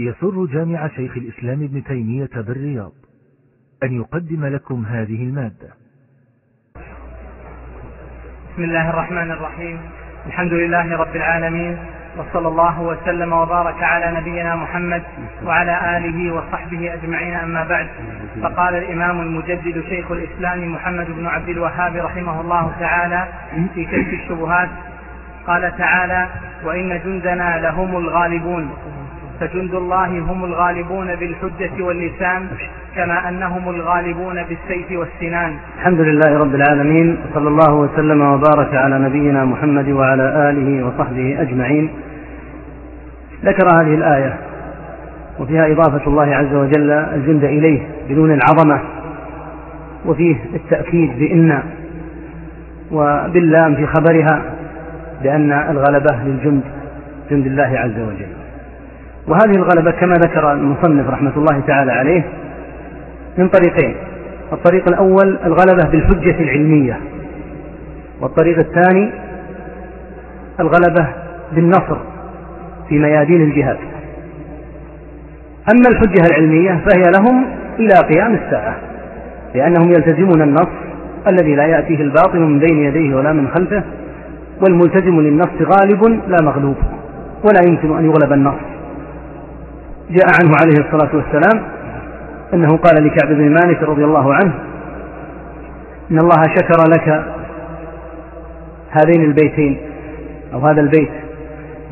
يسر جامع شيخ الإسلام ابن تيمية بالرياض أن يقدم لكم هذه المادة. بسم الله الرحمن الرحيم. الحمد لله رب العالمين وصلى الله وسلم وبارك على نبينا محمد وعلى آله وصحبه أجمعين. أما بعد فقال الإمام المجدد شيخ الإسلام محمد بن عبد الوهاب رحمه الله تعالى في كشف الشبهات قال تعالى وإن جندنا لهم الغالبون فجند الله هم الغالبون بالحجة واللسان كما أنهم الغالبون بالسيف والسنان. الحمد لله رب العالمين صلى الله وسلم وبارك على نبينا محمد وعلى آله وصحبه أجمعين. ذكر هذه الآية وفيها إضافة الله عز وجل الجند إليه بدون العظمة وفيه التأكيد بإن وباللام في خبرها بأن الغلبة للجند جند الله عز وجل. وهذه الغلبة كما ذكر المصنف رحمة الله تعالى عليه من طريقين. الطريق الأول الغلبة بالحجة العلمية. والطريق الثاني الغلبة بالنصر في ميادين الجهاد أما الحجة العلمية فهي لهم إلى قيام الساعة لأنهم يلتزمون النص الذي لا يأتيه الباطل من بين يديه ولا من خلفه والملتزم للنص غالب لا مغلوب ولا يمكن أن يغلب النص. جاء عنه عليه الصلاة والسلام أنه قال لكعب بن مالك رضي الله عنه إن الله شكر لك هذين البيتين أو هذا البيت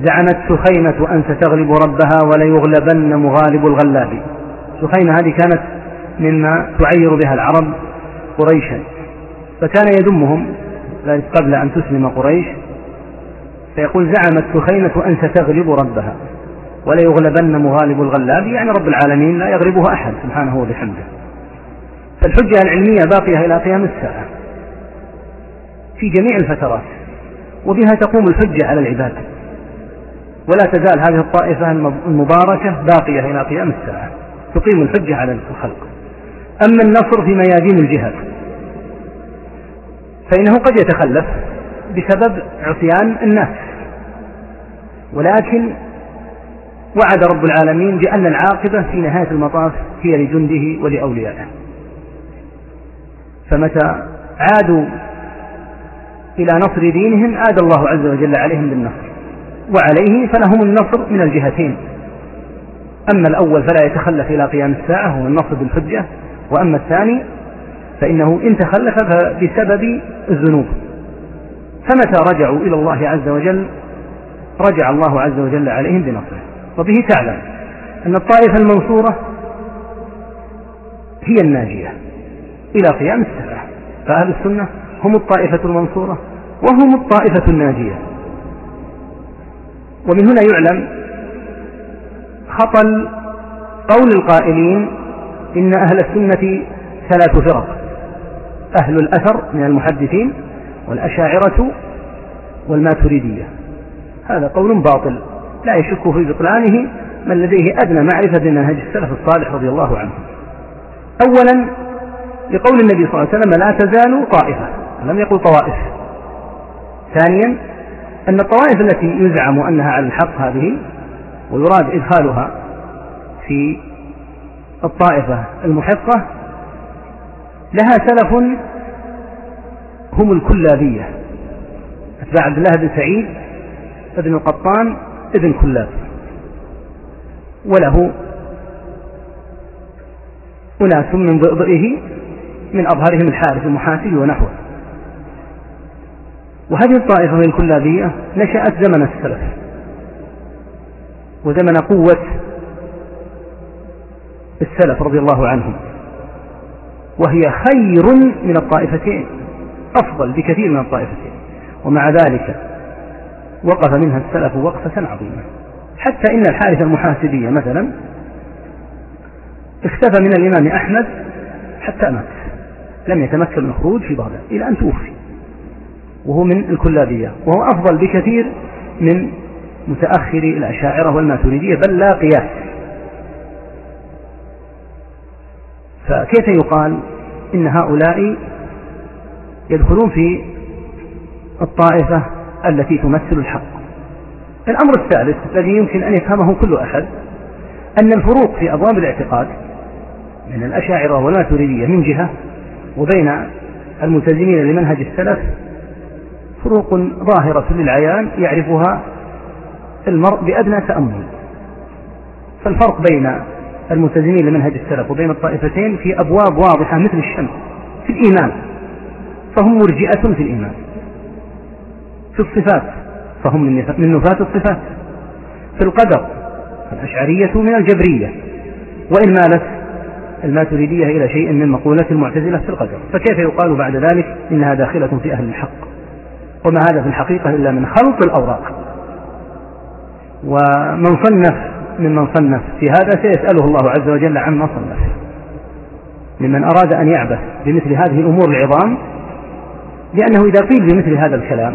زعمت سخينة أن ستغلب ربها وليغلبن مغالب الغلاب. سخينة هذه كانت مما تعير بها العرب قريشا. فكان يذمهم قبل أن تسلم قريش فيقول زعمت سخينة أن ستغلب ربها. وليغلبن مغالب الغلاب يعني رب العالمين لا يغلبه أحد سبحانه وبحمده. فالحجة العلمية باقية إلى قيام الساعة في جميع الفترات وبها تقوم الحجة على العباد. ولا تزال هذه الطائفة المباركة باقية إلى قيام الساعة تقيم الحجة على الخلق. أما النصر في ميادين الجهاد فإنه قد يتخلف بسبب عصيان الناس. ولكن وعد رب العالمين بأن العاقبة في نهاية المطاف هي لجنده ولأوليائه. فمتى عادوا إلى نصر دينهم عاد الله عز وجل عليهم بالنصر. وعليه فلهم النصر من الجهتين. أما الأول فلا يتخلف إلى قيام الساعة هو النصر بالحجة. وأما الثاني فإنه إن تخلف فبسبب الذنوب. فمتى رجعوا إلى الله عز وجل؟ رجع الله عز وجل عليهم بنصره. وبه تعلم أن الطائفة المنصورة هي الناجية إلى قيام الساعة فأهل السنة هم الطائفة المنصورة وهم الطائفة الناجية. ومن هنا يعلم خطل قول القائلين إن أهل السنة ثلاث فرق أهل الأثر من المحدثين والأشاعرة والماتريدية. هذا قول باطل. لا يشك في بطلانه من لديه أدنى معرفة بمنهج السلف الصالح رضي الله عنه. أولا لقول النبي صلى الله عليه وسلم لا تزال طائفة لم يقل طوائف. ثانيا أن الطوائف التي يزعم أنها على الحق هذه ويراد إدخالها في الطائفة المحقة لها سلف هم الكلابية. أتباع عبد الله بن سعيد ابن القطان ابن كلاب. وله أناس من ضئضئه من أظهرهم الحارث المحاسب ونحوه. وهذه الطائفة من الكلابية نشأت زمن السلف. وزمن قوة السلف رضي الله عنهم. وهي خير من الطائفتين أفضل بكثير من الطائفتين. ومع ذلك وقف منها السلف وقفة عظيمة. حتى إن الحارث المحاسبية مثلا اختفى من الإمام أحمد حتى مات. لم يتمكن من الخروج في بغداد إلى أن توفي. وهو من الكلابية. وهو أفضل بكثير من متأخري الأشاعرة والماتريدية بل لا قياس. فكيف يقال إن هؤلاء يدخلون في الطائفة التي تمثل الحق. الأمر الثالث الذي يمكن أن يفهمه كل أحد أن الفروق في أبواب الاعتقاد من الأشاعرة والماتريدية من جهة وبين الملتزمين لمنهج السلف فروق ظاهرة للعيان يعرفها المرء بأدنى تأمل. فالفرق بين الملتزمين لمنهج السلف وبين الطائفتين في أبواب واضحة مثل الشمس في الإيمان فهم مرجئة في الإيمان. في الصفات فهم من نفاة الصفات. في القدر الأشعرية من الجبرية. وإن مالت الماتريدية إلى شيء من مقولة المعتزلة في القدر. فكيف يقال بعد ذلك إنها داخلة في أهل الحق؟ وما هذا في الحقيقة إلا من خلط الأوراق. ومن صنف ممن صنف في هذا سيسأله الله عز وجل عما صنف. ممن أراد أن يعبث بمثل هذه الأمور العظام لأنه إذا قيل بمثل هذا الكلام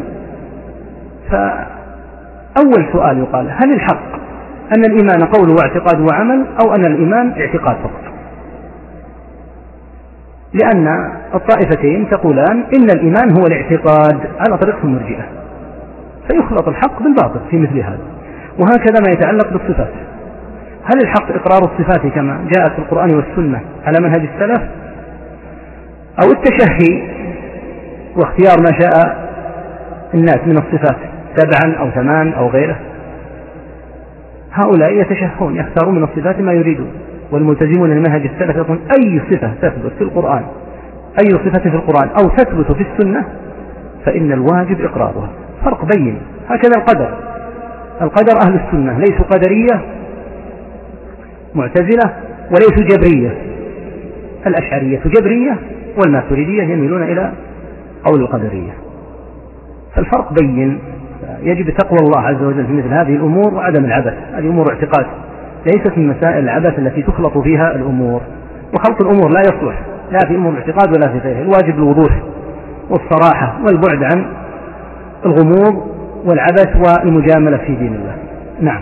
فأول سؤال يقال هل الحق أن الإيمان قول واعتقاد وعمل أو أن الإيمان اعتقاد فقط؟ لأن الطائفتين تقولان إن الإيمان هو الاعتقاد على طريقة المرجئة فيخلط الحق بالباطل في مثل هذا وهكذا ما يتعلق بالصفات. هل الحق إقرار الصفات كما جاءت في القرآن والسنة على منهج السلف؟ أو التشهي واختيار ما شاء الناس من الصفات؟ سبعا أو ثمان أو غيره. هؤلاء يتشهون يختارون من الصفات ما يريدون والملتزمون لمنهج السلف يقولون أي صفة تثبت في القرآن؟ أي صفة في القرآن أو تثبت في السنة؟ فإن الواجب إقرارها. فرق بين هكذا القدر. القدر أهل السنة ليسوا قدرية معتزلة وليسوا جبرية. الأشعرية جبرية والماتريدية يميلون إلى قول القدرية. فالفرق بين يجب تقوى الله عز وجل في مثل هذه الأمور وعدم العبث. هذه أمور اعتقاد. ليست من مسائل العبث التي تخلط فيها الأمور. وخلط الأمور لا يصلح. لا في أمور الاعتقاد ولا في غيره الواجب الوضوح والصراحة والبعد عن الغموض والعبث والمجاملة في دين الله. نعم.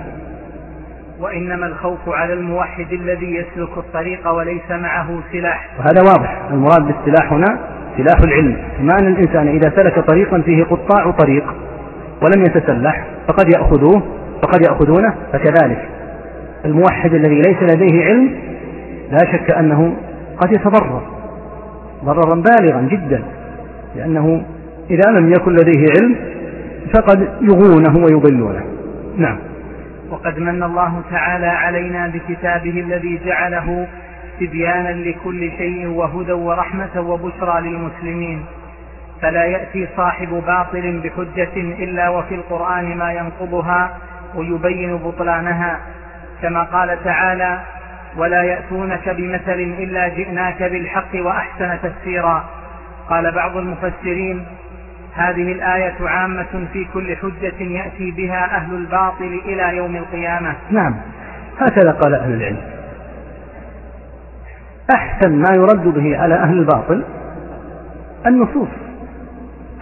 وإنما الخوف على الموحد الذي يسلك الطريق وليس معه سلاح. وهذا واضح. المراد بالسلاح هنا سلاح العلم. كما أن الإنسان إذا سلك طريقا فيه قطاع طريق. ولم يتسلح فقد يأخذوه فقد يأخذونه فكذلك. الموحد الذي ليس لديه علم لا شك أنه قد يتضرر. ضررا بالغا جدا لأنه إذا لم يكن لديه علم فقد يغونه ويضلونه. نعم. وقد من الله تعالى علينا بكتابه الذي جعله تبيانا لكل شيء وهدى ورحمة وبشرى للمسلمين. فلا يأتي صاحب باطل بحجة إلا وفي القرآن ما ينقضها ويبين بطلانها. كما قال تعالى ولا يأتونك بمثل إلا جئناك بالحق وأحسن تفسيرا. قال بعض المفسرين هذه الآية عامة في كل حجة يأتي بها أهل الباطل إلى يوم القيامة. نعم هكذا قال أهل العلم. أحسن ما يرد به على أهل الباطل النصوص.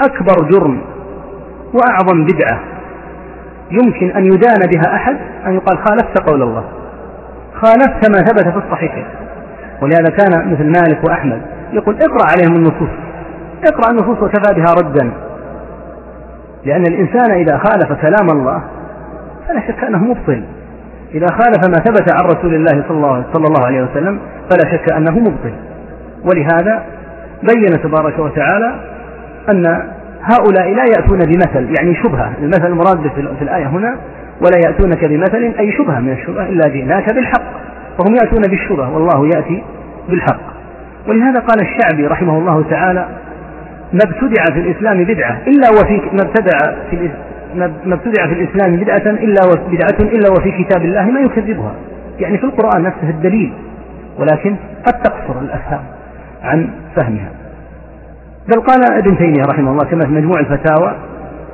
أكبر جرم وأعظم بدعة يمكن أن يدان بها أحد أن يقال خالفت قول الله خالفت ما ثبت في الصحيحين. ولهذا كان مثل مالك وأحمد يقول اقرأ عليهم النصوص اقرأ النصوص وكفى بها ردا. لأن الإنسان إذا خالف كلام الله فلا شك أنه مبطل. إذا خالف ما ثبت عن رسول الله صلى الله, عليه وسلم فلا شك أنه مبطل. ولهذا بين تبارك وتعالى أن هؤلاء لا يأتون بمثل يعني شبهة. المثل المراد في الآية هنا ولا يأتونك بمثل أي شبهة من الشبهة إلا جئناك بالحق. فهم يأتون بالشبهة والله يأتي بالحق. ولهذا قال الشعبي رحمه الله تعالى ما ابتدع في الإسلام بدعة إلا وفي ما ابتدع في ما ابتدع في الإسلام بدعة إلا بدعة إلا وفي كتاب الله ما يكذبها. يعني في القرآن نفسه الدليل ولكن قد تقصر الأفهام عن فهمها. بل قال ابن تيمية رحمه الله كما في مجموع الفتاوى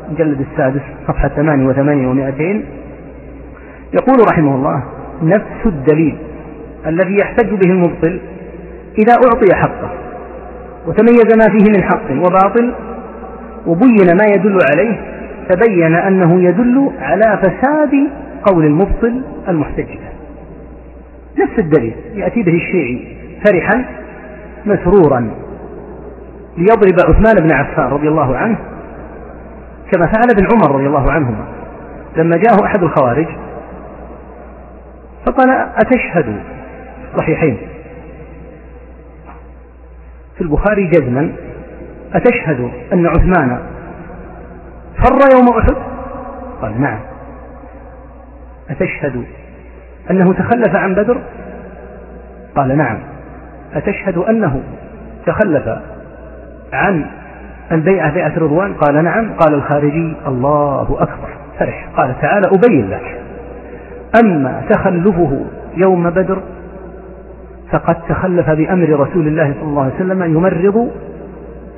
المجلد السادس صفحة ثمانية وثمانية ومائتين يقول رحمه الله نفس الدليل الذي يحتج به المبطل إذا أعطي حقه وتميز ما فيه من حق وباطل وبين ما يدل عليه تبين أنه يدل على فساد قول المبطل المحتج به. نفس الدليل يأتي به الشيعي فرحا مسرورا. ليضرب عثمان بن عفان رضي الله عنه كما فعل ابن عمر رضي الله عنهما. لما جاءه أحد الخوارج فقال أتشهد صحيحين في البخاري جزما أتشهد أن عثمان فر يوم أحد؟ قال نعم. أتشهد أنه تخلف عن بدر؟ قال نعم. أتشهد أنه تخلف عن البيعة بيعة رضوان؟ قال نعم. قال الخارجي الله أكبر. فرح. قال تعالى أبين لك. أما تخلفه يوم بدر فقد تخلف بأمر رسول الله صلى الله عليه وسلم يمرض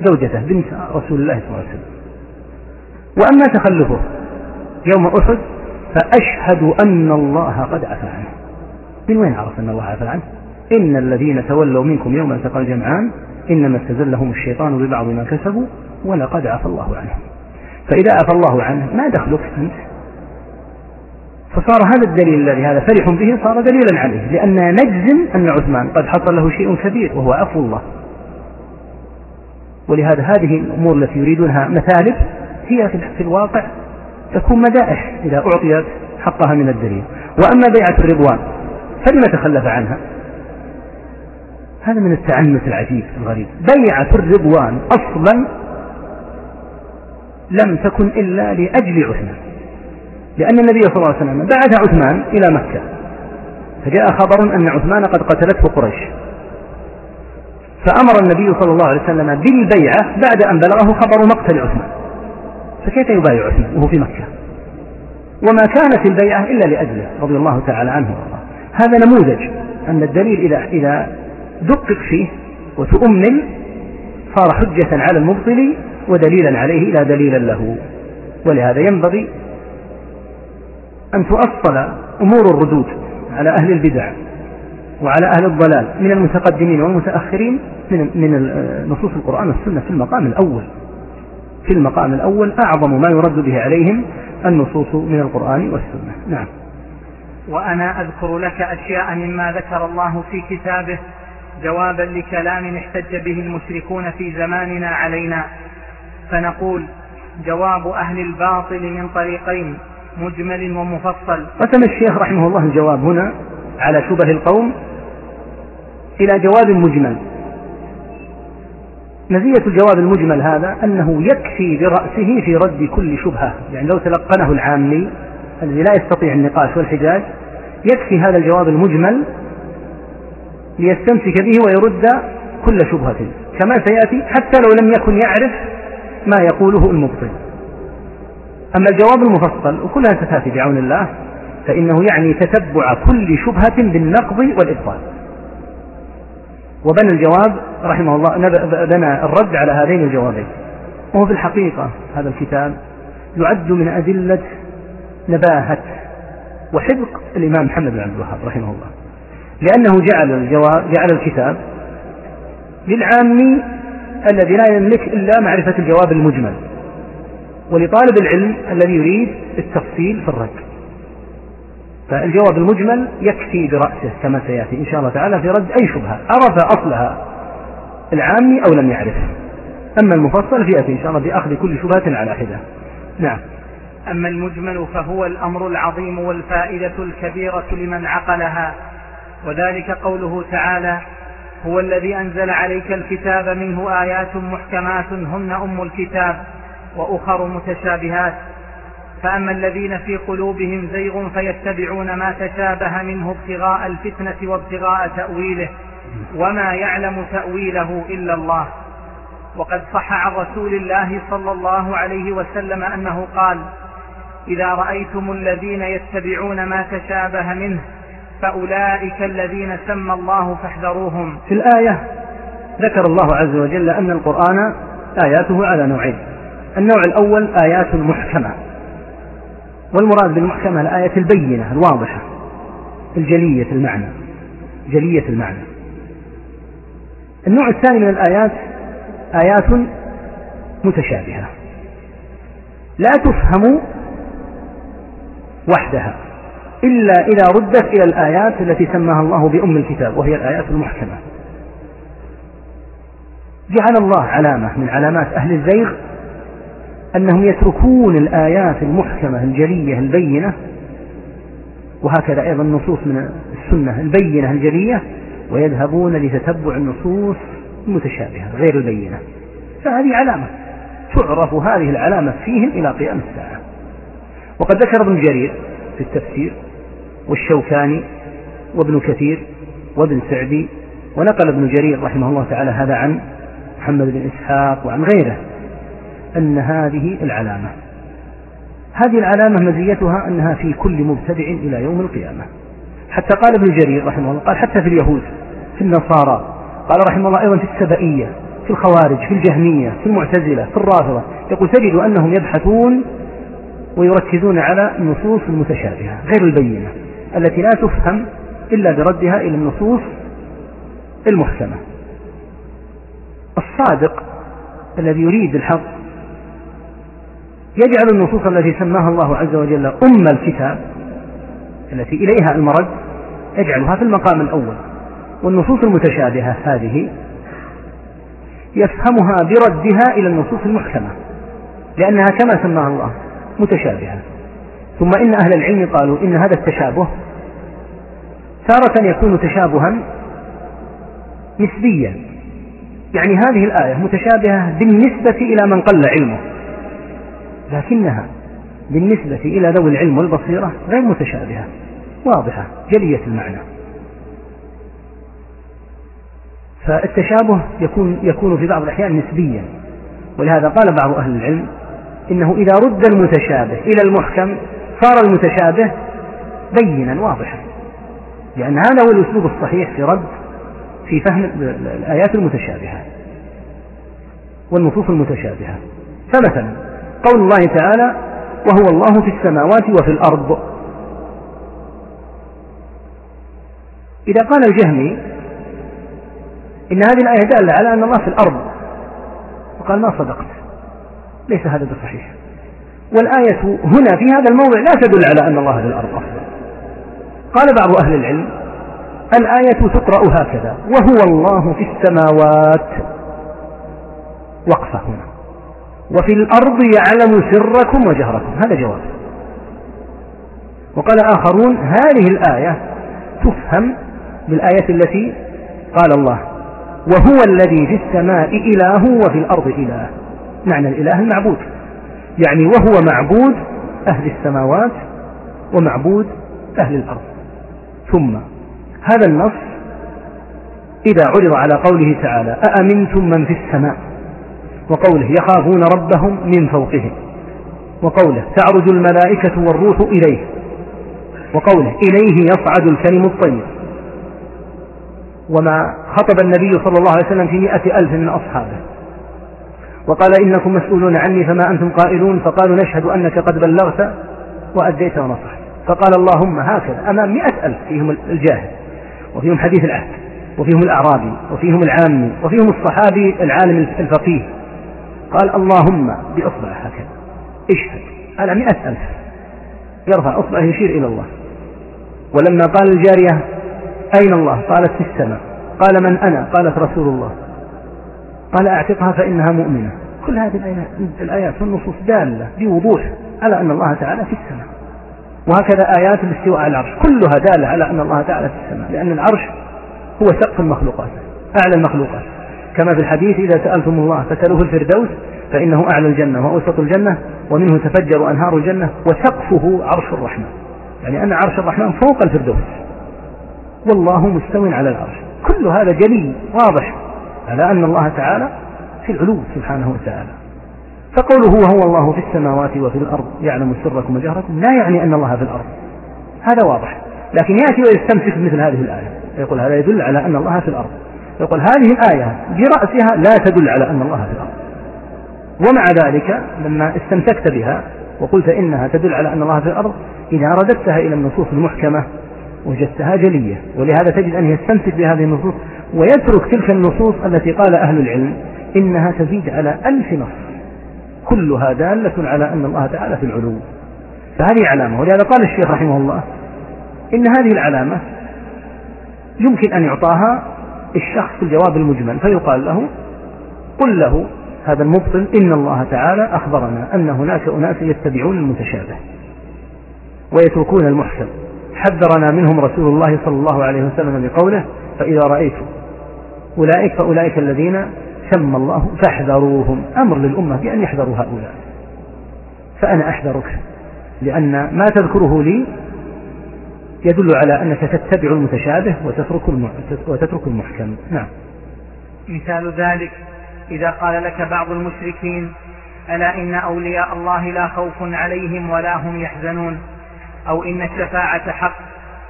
زوجته بنت رسول الله صلى الله عليه وسلم. وأما تخلفه يوم أحد فأشهد أن الله قد عفى عنه. من وين عرف أن الله عفى عنه؟ إن الذين تولوا منكم يوم التقى الجمعان إنما استزلهم الشيطان ببعض ما كسبوا ولقد عفى الله عنهم. فإذا عفى الله عنه ما دخلك أنت؟ فصار هذا الدليل الذي هذا فرح به صار دليلا عليه لأن نجزم أن عثمان قد حصل له شيء كبير وهو عفو الله. ولهذا هذه الأمور التي يريدونها مثالب هي في الواقع تكون مدائح إذا أعطيت حقها من الدليل. وأما بيعة الرضوان فلم تخلف عنها. هذا من التعنت العجيب الغريب. بيعة الرضوان أصلا لم تكن إلا لأجل عثمان. لأن النبي صلى الله عليه وسلم بعث عثمان إلى مكة. فجاء خبر أن عثمان قد قتلته قريش. فأمر النبي صلى الله عليه وسلم بالبيعة بعد أن بلغه خبر مقتل عثمان. فكيف يبايع عثمان وهو في مكة؟ وما كانت البيعة إلا لأجله رضي الله تعالى عنه. وارضاه هذا نموذج. أن الدليل إذا دقق فيه وتؤمن صار حجة على المبطل ودليلا عليه لا دليلا له. ولهذا ينبغي أن تؤصل أمور الردود على أهل البدع وعلى أهل الضلال من المتقدمين والمتأخرين من من نصوص القرآن والسنة في المقام الأول. في المقام الأول أعظم ما يرد به عليهم النصوص من القرآن والسنة. نعم. وأنا أذكر لك أشياء مما ذكر الله في كتابه جوابا لكلام احتج به المشركون في زماننا علينا. فنقول جواب أهل الباطل من طريقين مجمل ومفصل. قسم الشيخ رحمه الله الجواب هنا على شبه القوم إلى جواب مجمل. مزية الجواب المجمل هذا أنه يكفي برأسه في رد كل شبهة. يعني لو تلقنه العامي الذي لا يستطيع النقاش والحجاج يكفي هذا الجواب المجمل ليستمسك به ويرد كل شبهة كما سيأتي حتى لو لم يكن يعرف ما يقوله المبطل. أما الجواب المفصل وكلها ستأتي بعون الله فإنه يعني تتبع كل شبهة بالنقض والإبطال. وبنى الجواب رحمه الله بنى الرد على هذين الجوابين. وهو في الحقيقة هذا الكتاب يعد من أدلة نباهة وحذق الإمام محمد بن عبد الوهاب رحمه الله. لأنه جعل الجواب جعل الكتاب للعامي الذي لا يملك إلا معرفة الجواب المجمل ولطالب العلم الذي يريد التفصيل في الرد. فالجواب المجمل يكفي برأسه كما سيأتي إن شاء الله تعالى في رد أي شبهة عرف أصلها العامي أو لم يعرف. أما المفصل فيأتي إن شاء الله بأخذ كل شبهة على حدة نعم. أما المجمل فهو الأمر العظيم والفائدة الكبيرة لمن عقلها. وذلك قوله تعالى هو الذي أنزل عليك الكتاب منه آيات محكمات هن أم الكتاب وأخر متشابهات. فأما الذين في قلوبهم زيغ فيتبعون ما تشابه منه ابتغاء الفتنة وابتغاء تأويله وما يعلم تأويله إلا الله. وقد صح عن رسول الله صلى الله عليه وسلم أنه قال إذا رأيتم الذين يتبعون ما تشابه منه فأولئك الذين سمى الله فاحذروهم. في الآية ذكر الله عز وجل أن القرآن آياته على نوعين. النوع الأول آيات محكمة والمراد بالمحكمة الآية البينة الواضحة الجلية المعنى جلية المعنى. النوع الثاني من الآيات آيات متشابهة. لا تفهم وحدها. إلا إذا ردت إلى الآيات التي سماها الله بأم الكتاب وهي الآيات المحكمة. جعل الله علامة من علامات أهل الزيغ أنهم يتركون الآيات المحكمة الجلية البينة وهكذا أيضا النصوص من السنة البينة الجلية ويذهبون لتتبع النصوص المتشابهة غير البينة. فهذه علامة. تعرف هذه العلامة فيهم إلى قيام الساعة. وقد ذكر ابن جرير في التفسير والشوكاني وابن كثير وابن سعدي ونقل ابن جرير رحمه الله تعالى هذا عن محمد بن إسحاق وعن غيره أن هذه العلامة. هذه العلامة مزيتها أنها في كل مبتدع إلى يوم القيامة. حتى قال ابن جرير رحمه الله قال حتى في اليهود في النصارى قال رحمه الله أيضا في السبائية في الخوارج في الجهمية في المعتزلة في الرافضة يقول تجد أنهم يبحثون ويركزون على النصوص المتشابهة غير البينة. التي لا تفهم إلا بردها إلى النصوص المحكمة. الصادق الذي يريد الحق يجعل النصوص التي سماها الله عز وجل أم الكتاب التي إليها المرد يجعلها في المقام الأول. والنصوص المتشابهة هذه يفهمها بردها إلى النصوص المحكمة لأنها كما سماها الله متشابهة. ثم إن أهل العلم قالوا إن هذا التشابه تارة يكون تشابها نسبيا. يعني هذه الآية متشابهة بالنسبة إلى من قل علمه لكنها بالنسبة إلى ذوي العلم والبصيرة غير متشابهة واضحة جلية المعنى. فالتشابه يكون يكون في بعض الأحيان نسبيا ولهذا قال بعض أهل العلم إنه إذا رد المتشابه إلى المحكم صار المتشابه بينا واضحا لأن هذا هو الأسلوب الصحيح في رد في فهم الآيات المتشابهة والنصوص المتشابهة. فمثلا قول الله تعالى وهو الله في السماوات وفي الأرض. إذا قال الجهمي إن هذه الآية دالة على أن الله في الأرض فقال ما صدقت ليس هذا بصحيح. والآية هنا في هذا الموضع لا تدل على أن الله في الأرض أصلا. قال بعض أهل العلم الآية تقرأ هكذا وهو الله في السماوات. وقفة هنا. وفي الأرض يعلم سركم وجهركم. هذا جواب. وقال آخرون هذه الآية تفهم بالآية التي قال الله وهو الذي في السماء إله وفي الأرض إله. معنى الإله المعبود. يعني وهو معبود أهل السماوات ومعبود أهل الأرض. ثم هذا النص إذا عرض على قوله تعالى أأمنتم من في السماء؟ وقوله يخافون ربهم من فوقهم. وقوله تعرج الملائكة والروح إليه. وقوله إليه يصعد الكلم الطيب. وما خطب النبي صلى الله عليه وسلم في مئة ألف من أصحابه. وقال إنكم مسؤولون عني فما أنتم قائلون فقالوا نشهد أنك قد بلغت وأديت ونصحت. فقال اللهم هكذا أمام مئة ألف فيهم الجاهل وفيهم حديث العهد وفيهم الأعرابي وفيهم العامي وفيهم الصحابي العالم الفقيه. قال اللهم بإصبع هكذا. اشهد على مئة ألف. يرفع أصبعه يشير إلى الله. ولما قال الجارية أين الله؟ قالت في السماء. قال من أنا؟ قالت رسول الله. قال أعتقها فإنها مؤمنة. كل هذه الآيات, الآيات والنصوص دالة بوضوح على أن الله تعالى في السماء. وهكذا آيات الاستواء على العرش كلها دالة على أن الله تعالى في السماء لأن العرش هو سقف المخلوقات أعلى المخلوقات. كما في الحديث إذا سألتم الله فسألوه الفردوس فإنه أعلى الجنة وأوسط الجنة ومنه تفجر أنهار الجنة وسقفه عرش الرحمن. يعني أن عرش الرحمن فوق الفردوس. والله مستو على العرش. كل هذا جلي واضح. على أن الله تعالى في العلو سبحانه وتعالى. فقوله وهو الله في السماوات وفي الأرض يعلم سركم وجهركم لا يعني أن الله في الأرض. هذا واضح. لكن يأتي ويستمسك مثل هذه الآية. يقول هذا يدل على أن الله في الأرض. يقول هذه الآية برأسها لا تدل على أن الله في الأرض. ومع ذلك لما استمسكت بها وقلت إنها تدل على أن الله في الأرض إذا رددتها إلى النصوص المحكمة وجدتها جلية. ولهذا تجد أن يستمسك بهذه النصوص ويترك تلك النصوص التي قال أهل العلم إنها تزيد على ألف نص. كلها دالة على أن الله تعالى في العلو. فهذه علامة. ولهذا قال الشيخ رحمه الله إن هذه العلامة يمكن أن يعطاها الشخص في الجواب المجمل. فيقال له قل له هذا المبطل إن الله تعالى أخبرنا أن هناك أناس يتبعون المتشابه ويتركون المحكم حذرنا منهم رسول الله صلى الله عليه وسلم بقوله فإذا رأيتم أولئك فأولئك الذين سمى الله فاحذروهم. أمر للأمة بأن يحذروا هؤلاء. فأنا أحذرك لأن ما تذكره لي يدل على أنك تتبع المتشابه وتترك المحكم. نعم. مثال ذلك إذا قال لك بعض المشركين ألا إن أولياء الله لا خوف عليهم ولا هم يحزنون. أو إن الشفاعة حق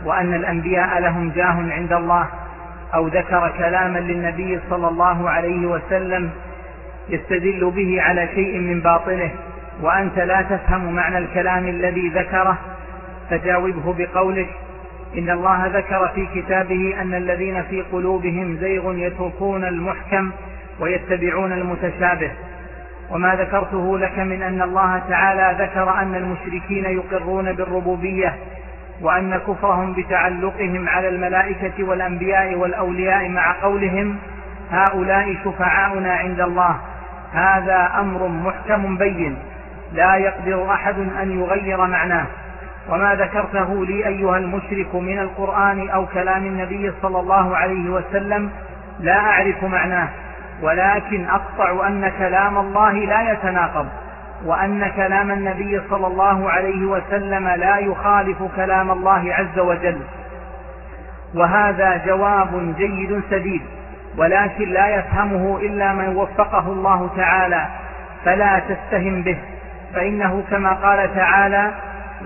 وأن الأنبياء لهم جاه عند الله أو ذكر كلاما للنبي صلى الله عليه وسلم يستدل به على شيء من باطله وأنت لا تفهم معنى الكلام الذي ذكره فجاوبه بقولك إن الله ذكر في كتابه أن الذين في قلوبهم زيغ يتركون المحكم ويتبعون المتشابه. وما ذكرته لك من أن الله تعالى ذكر أن المشركين يقرون بالربوبية وأن كفرهم بتعلقهم على الملائكة والأنبياء والأولياء مع قولهم هؤلاء شفعاؤنا عند الله. هذا أمر محكم بين. لا يقدر أحد أن يغير معناه. وما ذكرته لي أيها المشرك من القرآن أو كلام النبي صلى الله عليه وسلم لا أعرف معناه. ولكن أقطع أن كلام الله لا يتناقض وأن كلام النبي صلى الله عليه وسلم لا يخالف كلام الله عز وجل. وهذا جواب جيد سديد ولكن لا يفهمه إلا من وفقه الله تعالى فلا تستهم به. فإنه كما قال تعالى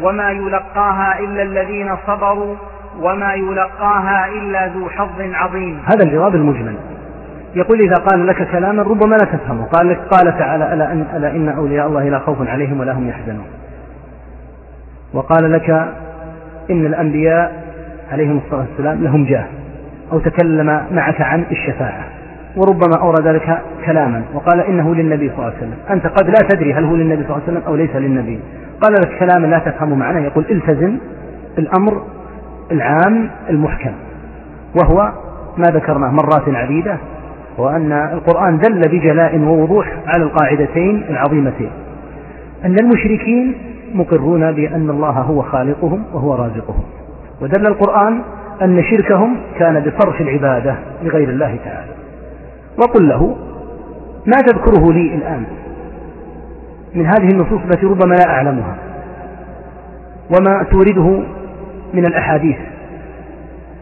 وما يلقاها إلا الذين صبروا وما يلقاها إلا ذو حظ عظيم. هذا الجواب المجمل. يقول إذا قال لك كلاما ربما لا تفهمه قال لك قال تعالى ألا إن, ألا إن أولياء الله لا خوف عليهم ولا هم يحزنون. وقال لك إن الأنبياء عليهم الصلاة والسلام لهم جاه. أو تكلم معك عن الشفاعة. وربما أورد ذلك كلاما. وقال إنه للنبي صلى الله عليه وسلم. أنت قد لا تدري هل هو للنبي صلى الله عليه وسلم أو ليس للنبي. قال لك كلاما لا تفهم معناه. يقول التزم الأمر العام المحكم. وهو ما ذكرناه مرات عديدة. وأن القرآن دل بجلاء ووضوح على القاعدتين العظيمتين. أن المشركين مقرون بأن الله هو خالقهم وهو رازقهم. ودل القرآن أن شركهم كان بصرف العبادة لغير الله تعالى. وقل له ما تذكره لي الآن؟ من هذه النصوص التي ربما لا أعلمها. وما تورده من الأحاديث.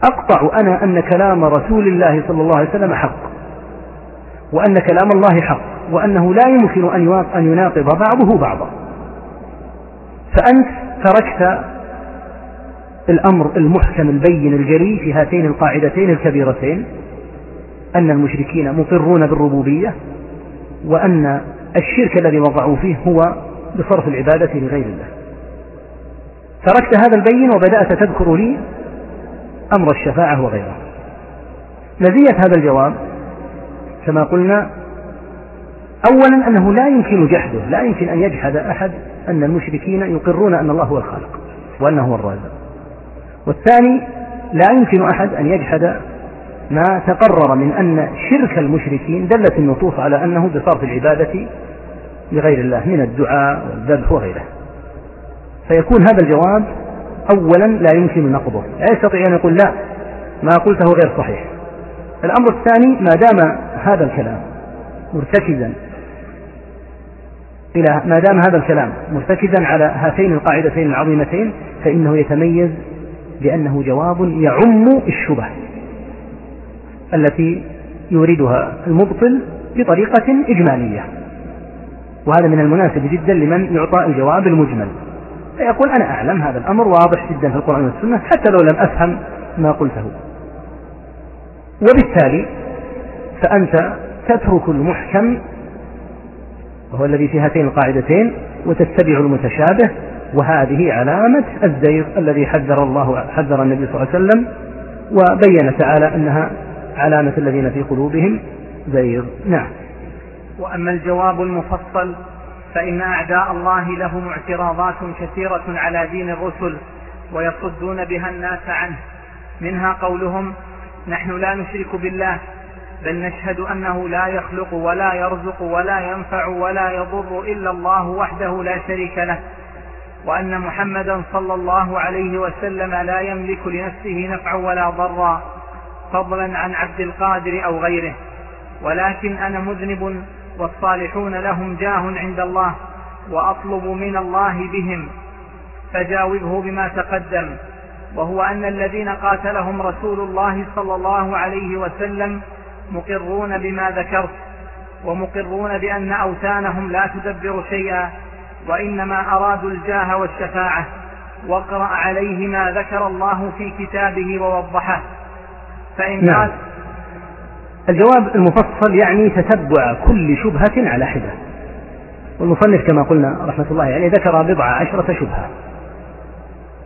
أقطع أنا أن كلام رسول الله صلى الله عليه وسلم حق. وأن كلام الله حق وأنه لا يمكن أن يناقض بعضه بعضا. فأنت تركت الأمر المحكم البين الجلي في هاتين القاعدتين الكبيرتين أن المشركين مقرون بالربوبية وأن الشرك الذي وقعوا فيه هو بصرف العبادة لغير الله. تركت هذا البين وبدأت تذكر لي أمر الشفاعة وغيره. نزية هذا الجواب كما قلنا أولا أنه لا يمكن جحده لا يمكن أن يجحد أحد أن المشركين يقرون أن الله هو الخالق وأنه هو الرازق. والثاني لا يمكن أحد أن يجحد ما تقرر من أن شرك المشركين دلت النصوص على أنه بصرف العبادة لغير الله من الدعاء والذبح وغيره. فيكون هذا الجواب أولا لا يمكن نقضه. لا يستطيع أن يقول لا ما قلته غير صحيح. الأمر الثاني ما دام هذا الكلام مرتكزا إلى ما دام هذا الكلام مرتكزا على هاتين القاعدتين العظيمتين فإنه يتميز بأنه جواب يعم الشبه التي يوردها المبطل بطريقة إجمالية. وهذا من المناسب جدا لمن يعطى الجواب المجمل. فيقول أنا أعلم هذا الأمر واضح جدا في القرآن والسنة حتى لو لم أفهم ما قلته. وبالتالي فأنت تترك المحكم وهو الذي في هاتين القاعدتين وتتبع المتشابه وهذه علامة الزيغ الذي حذر الله حذر النبي صلى الله عليه وسلم وبين تعالى أنها علامة الذين في قلوبهم زيغ. نعم. وأما الجواب المفصل فإن أعداء الله لهم اعتراضات كثيرة على دين الرسل ويصدون بها الناس عنه. منها قولهم نحن لا نشرك بالله بل نشهد أنه لا يخلق ولا يرزق ولا ينفع ولا يضر إلا الله وحده لا شريك له وأن محمدا صلى الله عليه وسلم لا يملك لنفسه نفعا ولا ضرا فضلا عن عبد القادر أو غيره. ولكن أنا مذنب والصالحون لهم جاه عند الله وأطلب من الله بهم فجاوبه بما تقدم وهو أن الذين قاتلهم رسول الله صلى الله عليه وسلم مقرون بما ذكرت ومقرون بأن أوثانهم لا تدبر شيئا وإنما أرادوا الجاه والشفاعة واقرأ عليه ما ذكر الله في كتابه ووضحه. فإن نعم. الجواب المفصل يعني تتبع كل شبهة على حدة. والمصنف كما قلنا رحمة الله يعني ذكر بضع عشرة شبهة.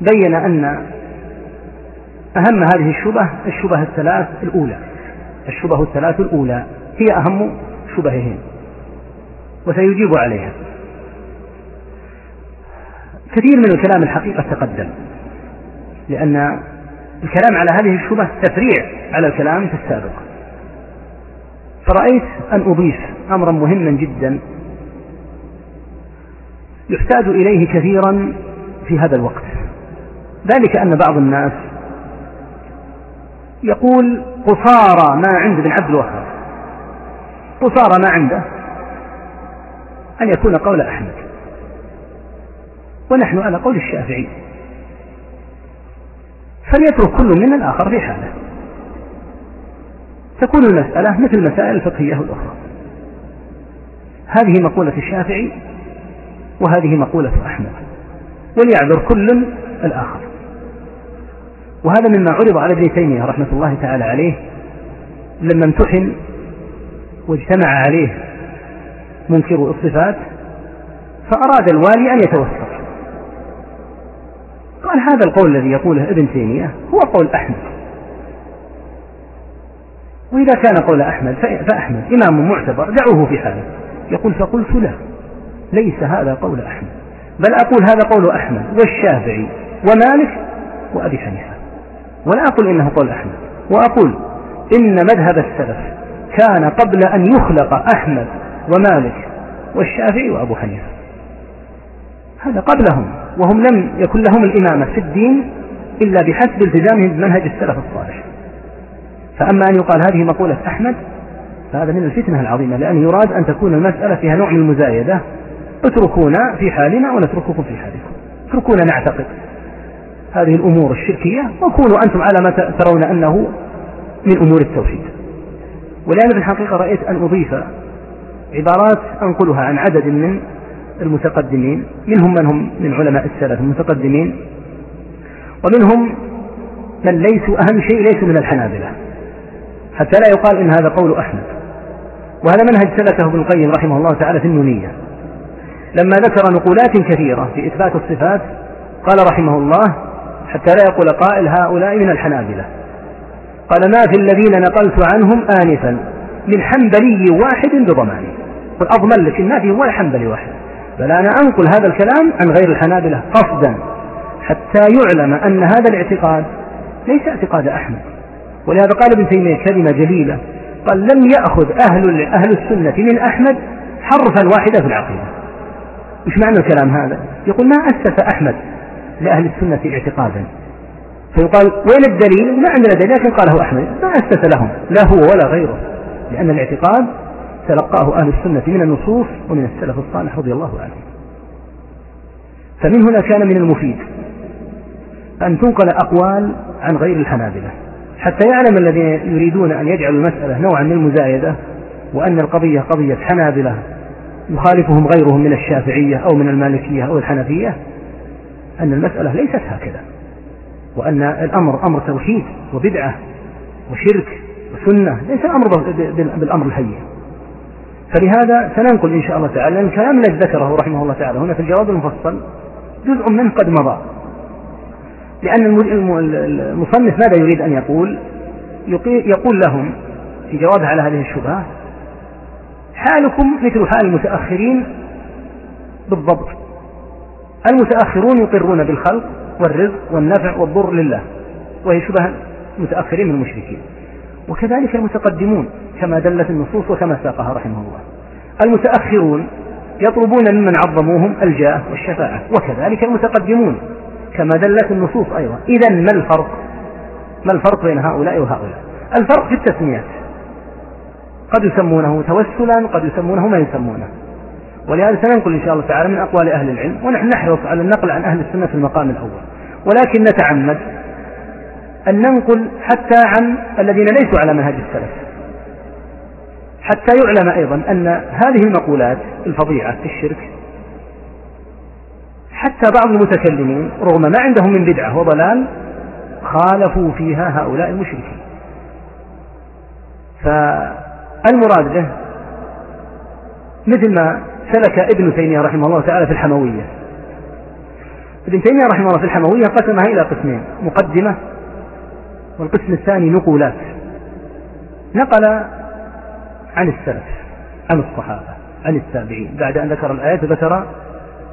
بين أن أهم هذه الشبه الشبهة الثلاث الأولى. الشبه الثلاث الأولى هي أهم شبههم وسيجيب عليها. كثير من الكلام الحقيقة تقدم لأن الكلام على هذه الشبه تفريع على الكلام في السابق. فرأيت أن أضيف أمرا مهما جدا يحتاج إليه كثيرا في هذا الوقت. ذلك أن بعض الناس يقول قصارى ما عند ابن عبد الوهاب. قصارى ما عنده أن يكون قول أحمد. ونحن على قول الشافعي. فليترك كل منا الآخر في حاله. تكون المسألة مثل المسائل الفقهية الأخرى. هذه مقولة الشافعي وهذه مقولة أحمد. وليعذر كل الآخر. وهذا مما عرض على ابن تيمية رحمة الله تعالى عليه لما امتحن واجتمع عليه منكر الصفات فأراد الوالي أن يتوسط قال هذا القول الذي يقوله ابن تيمية هو قول أحمد. وإذا كان قول أحمد فأحمد إمام معتبر دعوه في حاله. يقول فقلت لا ليس هذا قول أحمد بل أقول هذا قول أحمد والشافعي ومالك وأبي حنيفة. ولا أقول إنه قول أحمد وأقول إن مذهب السلف كان قبل أن يخلق أحمد ومالك والشافعي وأبو حنيفة. هذا قبلهم وهم لم يكن لهم الإمامة في الدين إلا بحسب التزامهم بمنهج السلف الصالح. فأما أن يقال هذه مقولة أحمد فهذا من الفتنة العظيمة لأن يراد أن تكون المسألة فيها نوع من المزايدة. اتركونا في حالنا ونترككم في حالكم. اتركونا نعتقد. هذه الأمور الشركية وكونوا أنتم على ما ترون أنه من أمور التوحيد. ولأن في الحقيقة رأيت أن أضيف عبارات أنقلها عن عدد من المتقدمين منهم من هم من علماء السلف المتقدمين ومنهم من ليسوا أهم شيء ليسوا من الحنابلة. حتى لا يقال إن هذا قول أحمد. وهذا منهج سلكه ابن القيم رحمه الله تعالى في النونية. لما ذكر نقولات كثيرة في إثبات الصفات قال رحمه الله حتى لا يقول قائل هؤلاء من الحنابلة. قال ما في الذين نقلت عنهم آنفا من حنبلي واحد بضماني. أضمن لك ما فيه ولا حنبلي واحد. بل أنا أنقل هذا الكلام عن غير الحنابلة قصدا حتى يعلم أن هذا الاعتقاد ليس اعتقاد أحمد. ولهذا قال ابن تيمية كلمة جليلة. قال لم يأخذ أهل أهل السنة من أحمد حرفا واحدا في العقيدة. وش معنى الكلام هذا؟ يقول ما أسس أحمد لأهل السنة اعتقادا. فيقال وين الدليل؟ ما عندنا دليل لكن قاله أحمد. ما أسس لهم. لا هو ولا غيره. لأن الاعتقاد تلقاه أهل السنة من النصوص ومن السلف الصالح رضي الله عنهم فمن هنا كان من المفيد أن تنقل أقوال عن غير الحنابلة. حتى يعلم الذين يريدون أن يجعلوا المسألة نوعا من المزايدة وأن القضية قضية حنابلة يخالفهم غيرهم من الشافعية أو من المالكية أو الحنفية أن المسألة ليست هكذا وأن الأمر أمر توحيد وبدعة وشرك وسنة ليس الأمر بالأمر الهين. فلهذا سننقل إن شاء الله تعالى لأن الكلام الذي ذكره رحمه الله تعالى هنا في الجواب المفصل جزء منه قد مضى. لأن المصنف ماذا يريد أن يقول؟ يقول لهم في جوابه على هذه الشبهة حالكم مثل حال المتأخرين بالضبط. المتأخرون يقرون بالخلق والرزق والنفع والضر لله وهي شبه المتأخرين من المشركين. وكذلك المتقدمون كما دلت النصوص وكما ساقها رحمه الله. المتأخرون يطلبون ممن عظموهم الجاه والشفاعة وكذلك المتقدمون كما دلت النصوص أيضا. إذا ما الفرق؟ ما الفرق بين هؤلاء وهؤلاء؟ الفرق في التسميات. قد يسمونه توسلا قد يسمونه ما يسمونه. ولهذا سننقل إن شاء الله تعالى من أقوال أهل العلم ونحن نحرص على النقل عن أهل السنة في المقام الأول. ولكن نتعمد أن ننقل حتى عن الذين ليسوا على منهج السلف. حتى يعلم أيضا أن هذه المقولات الفظيعة في الشرك حتى بعض المتكلمين رغم ما عندهم من بدعة وضلال خالفوا فيها هؤلاء المشركين. فالمراد به مثل ما سلك ابن تيمية رحمه الله تعالى في الحموية. ابن تيمية رحمه الله في الحموية قسمها إلى قسمين مقدمة والقسم الثاني نقولات. نقل عن السلف عن الصحابة عن التابعين. بعد أن ذكر الآيات ذكر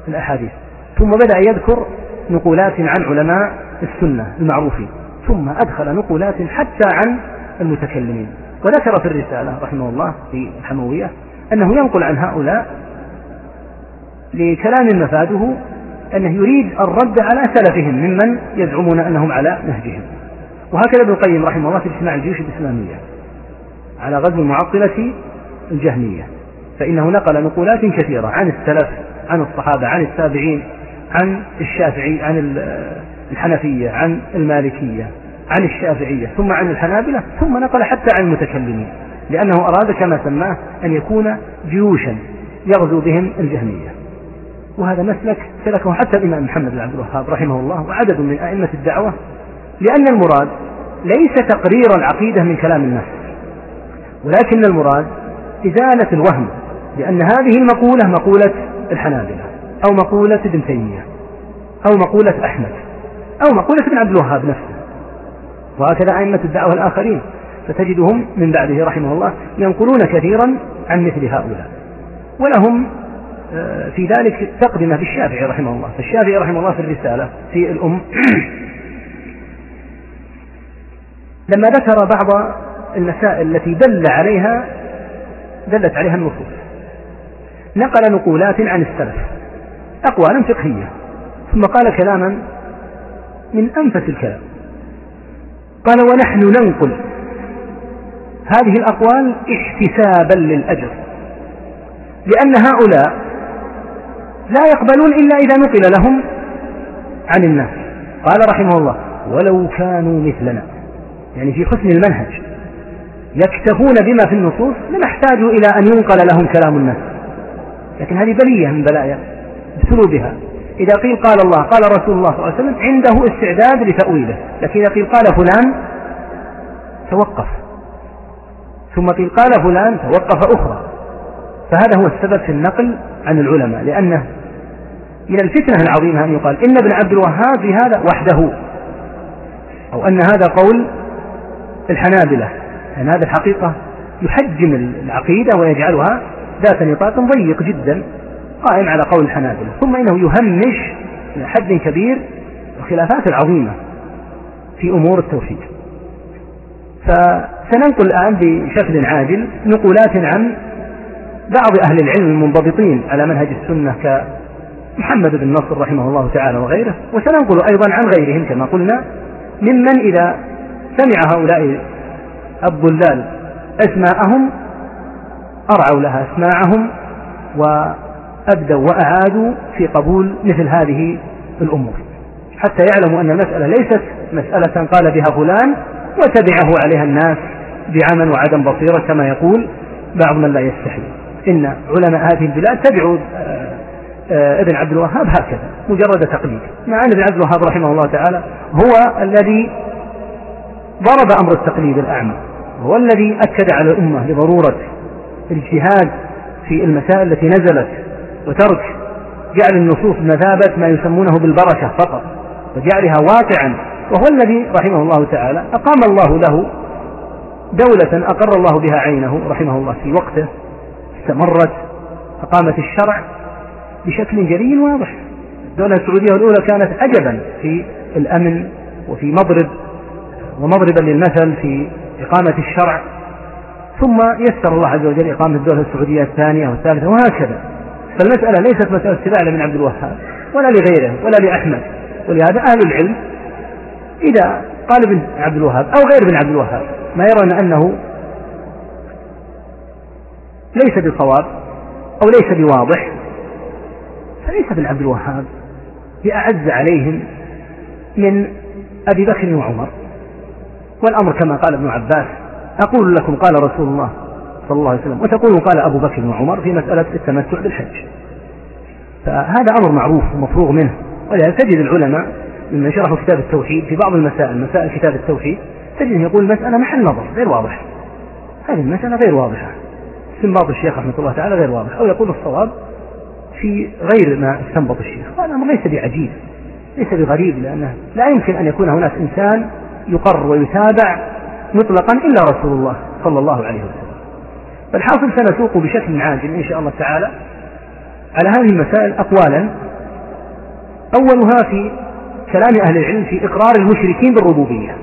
الأحاديث. ثم بدأ يذكر نقولات عن علماء السنة المعروفين. ثم أدخل نقولات حتى عن المتكلمين. وذكر في الرسالة رحمه الله في الحموية أنه ينقل عن هؤلاء لكلام مفاده أنه يريد الرد على سلفهم ممن يزعمون أنهم على نهجهم. وهكذا ابن القيم رحمه الله في اجتماع الجيوش الإسلامية على غزو المعطلة الجهمية. فإنه نقل نقولات كثيرة عن السلف عن الصحابة عن التابعين عن الشافعي عن الحنفية عن المالكية عن الشافعية ثم عن الحنابلة ثم نقل حتى عن المتكلمين لأنه أراد كما سماه أن يكون جيوشا يغزو بهم الجهمية. وهذا مسلك سلكه حتى الإمام محمد بن عبد الوهاب رحمه الله وعدد من أئمة الدعوة لأن المراد ليس تقرير العقيدة من كلام الناس ولكن المراد إزالة الوهم لأن هذه المقولة مقولة الحنابلة أو مقولة ابن تيمية أو مقولة أحمد أو مقولة ابن عبد الوهاب نفسه. وهكذا أئمة الدعوة الآخرين فتجدهم من بعده رحمه الله ينقلون كثيرا عن مثل هؤلاء ولهم في ذلك تقدمة بالشافعي رحمه الله. فالشافعي رحمه الله في الرسالة في الأم. لما ذكر بعض المسائل التي دل عليها دلت عليها النصوص. نقل نقولات عن السلف أقوالا فقهية ثم قال كلاما من أنفس الكلام. قال ونحن ننقل هذه الأقوال احتسابا للأجر لأن هؤلاء لا يقبلون إلا إذا نقل لهم عن الناس. قال رحمه الله ولو كانوا مثلنا. يعني في حسن المنهج. يكتفون بما في النصوص لما احتاجوا إلى أن ينقل لهم كلام الناس. لكن هذه بلية من بلايا بسلوبها. إذا قيل قال الله قال رسول الله صلى الله عليه وسلم عنده استعداد لتأويله. لكن إذا قيل قال فلان توقف. ثم قيل قال فلان توقف أخرى. فهذا هو السبب في النقل عن العلماء لأنه من الفتنة العظيمة أن يقال إن ابن عبد الوهاب هذا وحده أو أن هذا قول الحنابلة لأن هذا الحقيقة يحجم العقيدة ويجعلها ذات نطاق ضيق جدا قائم على قول الحنابلة ثم إنه يهمش إلى حد كبير الخلافات العظيمة في أمور التوحيد. فسننقل الآن بشكل عاجل نقولات عن بعض أهل العلم المنضبطين على منهج السنة كمحمد بن نصر رحمه الله تعالى وغيره وسننقل أيضا عن غيرهم كما قلنا ممن إذا سمع هؤلاء الضلال أسماءهم أرعوا لها أسماعهم وأبدوا وأعادوا في قبول مثل هذه الأمور. حتى يعلموا أن المسألة ليست مسألة قال بها فلان وتبعه عليها الناس بعمل وعدم بصيرة كما يقول بعض من لا يستحي. إن علماء هذه البلاد تبعوا آه، آه، ابن عبد الوهاب هكذا مجرد تقليد. مع أن ابن عبد الوهاب رحمه الله تعالى هو الذي ضرب أمر التقليد الأعمى هو الذي أكد على الأمة بضرورة الاجتهاد في المسائل التي نزلت وترك جعل النصوص بمثابة ما يسمونه بالبركة فقط وجعلها واقعا وهو الذي رحمه الله تعالى أقام الله له دولة أقر الله بها عينه رحمه الله في وقته. استمرت أقامت الشرع بشكل جلي واضح. الدولة السعودية الأولى كانت عجبا في الأمن وفي مضرب ومضربا للمثل في إقامة الشرع. ثم يسر الله عز وجل إقامة الدولة السعودية الثانية والثالثة وهكذا. فالمسألة ليست مسألة اتباع لابن عبد الوهاب ولا لغيره ولا لأحمد. ولهذا أهل العلم إذا قال ابن عبد الوهاب أو غير ابن عبد الوهاب ما يرون أنه ليس بصواب أو ليس بواضح فليس ابن عبد الوهاب بأعز عليهم من أبي بكر وعمر. والأمر كما قال ابن عباس أقول لكم قال رسول الله صلى الله عليه وسلم وتقول قال أبو بكر وعمر في مسألة التمتع بالحج. فهذا أمر معروف ومفروغ منه ولهذا تجد العلماء ممن شرحوا كتاب التوحيد في بعض المسائل مسائل كتاب التوحيد تجده يقول المسألة محل نظر غير واضح. هذه المسألة غير واضحة. استنباط الشيخ رحمة الله تعالى غير واضح أو يقول الصواب في غير ما استنبط الشيخ. هذا أمر ليس بعجيب ليس بغريب لأنه لا يمكن أن يكون هناك إنسان يقر ويتابع مطلقا إلا رسول الله صلى الله عليه وسلم. فالحاصل سنسوق بشكل عاجل إن شاء الله تعالى على هذه المسائل أقوالا. أولها في كلام أهل العلم في إقرار المشركين بالربوبية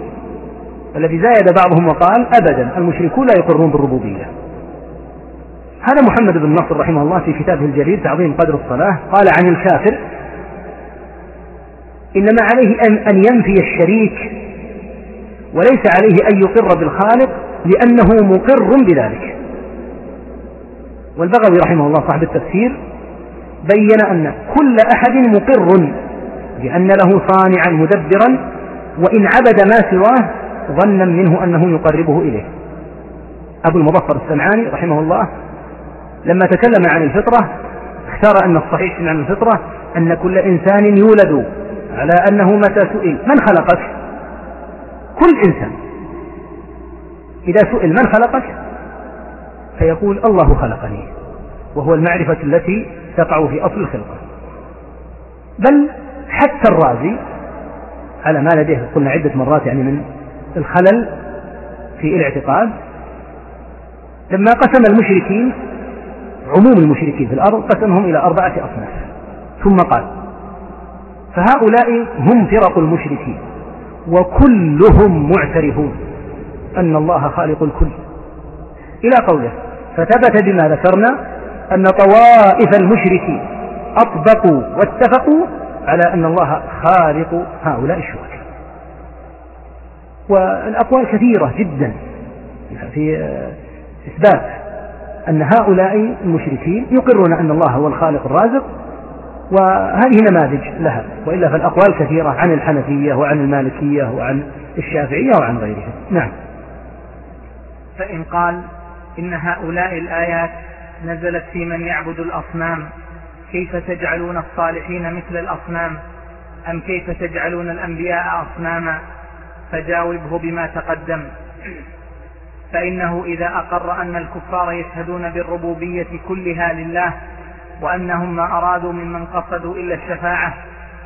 الذي زايد بعضهم وقال أبدا المشركون لا يقرون بالربوبية. هذا محمد بن نصر رحمه الله في كتابه الجليل تعظيم قدر الصلاة. قال عن الكافر إنما عليه أن ينفي الشريك وليس عليه أن يقر بالخالق لأنه مقر بذلك. والبغوي رحمه الله صاحب التفسير بين أن كل أحد مقر بأن له صانعا مدبرا وإن عبد ما سواه ظنا منه أنه يقربه إليه. أبو المظفر السمعاني رحمه الله لما تكلم عن الفطرة اختار أن الصحيح عن الفطرة أن كل إنسان يولد على أنه متى سئل. من خلقك؟ كل إنسان. إذا سئل من خلقك؟ فيقول الله خلقني وهو المعرفة التي تقع في أصل الخلقة. بل حتى الرازي على ما لديه قلنا عدة مرات يعني من الخلل في الاعتقاد لما قسم المشركين عموم المشركين في الأرض قسمهم إلى أربعة أصناف. ثم قال فهؤلاء هم فرق المشركين وكلهم معترفون أن الله خالق الكل. إلى قوله فثبت بما ذكرنا أن طوائف المشركين أطبقوا واتفقوا على أن الله خالق هؤلاء الشركاء والأقوال كثيرة جدا في إثبات أن هؤلاء المشركين يقرون أن الله هو الخالق الرازق وهذه نماذج لها وإلا فالأقوال كثيرة عن الحنفية وعن المالكية وعن الشافعية وعن غيرها نعم. فإن قال إن هؤلاء الآيات نزلت في من يعبد الأصنام كيف تجعلون الصالحين مثل الأصنام؟ أم كيف تجعلون الأنبياء أصناما؟ فجاوبه بما تقدم. فإنه إذا أقر أن الكفار يشهدون بالربوبية كلها لله وأنهم ما أرادوا ممن قصدوا إلا الشفاعة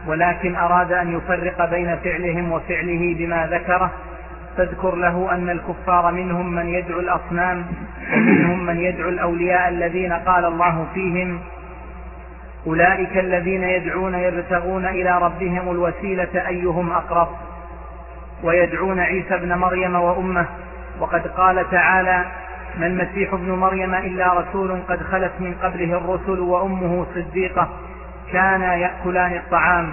ولكن أراد أن يفرق بين فعلهم وفعله بما ذكره فاذكر له أن الكفار منهم من يدعو الأصنام ومنهم من يدعو الأولياء الذين قال الله فيهم أولئك الذين يدعون يبتغون إلى ربهم الوسيلة أيهم أقرب؟ ويدعون عيسى ابن مريم وأمه وقد قال تعالى ما المسيح ابن مريم إلا رسول قد خلت من قبله الرسل وأمه صديقة كانا يأكلان الطعام.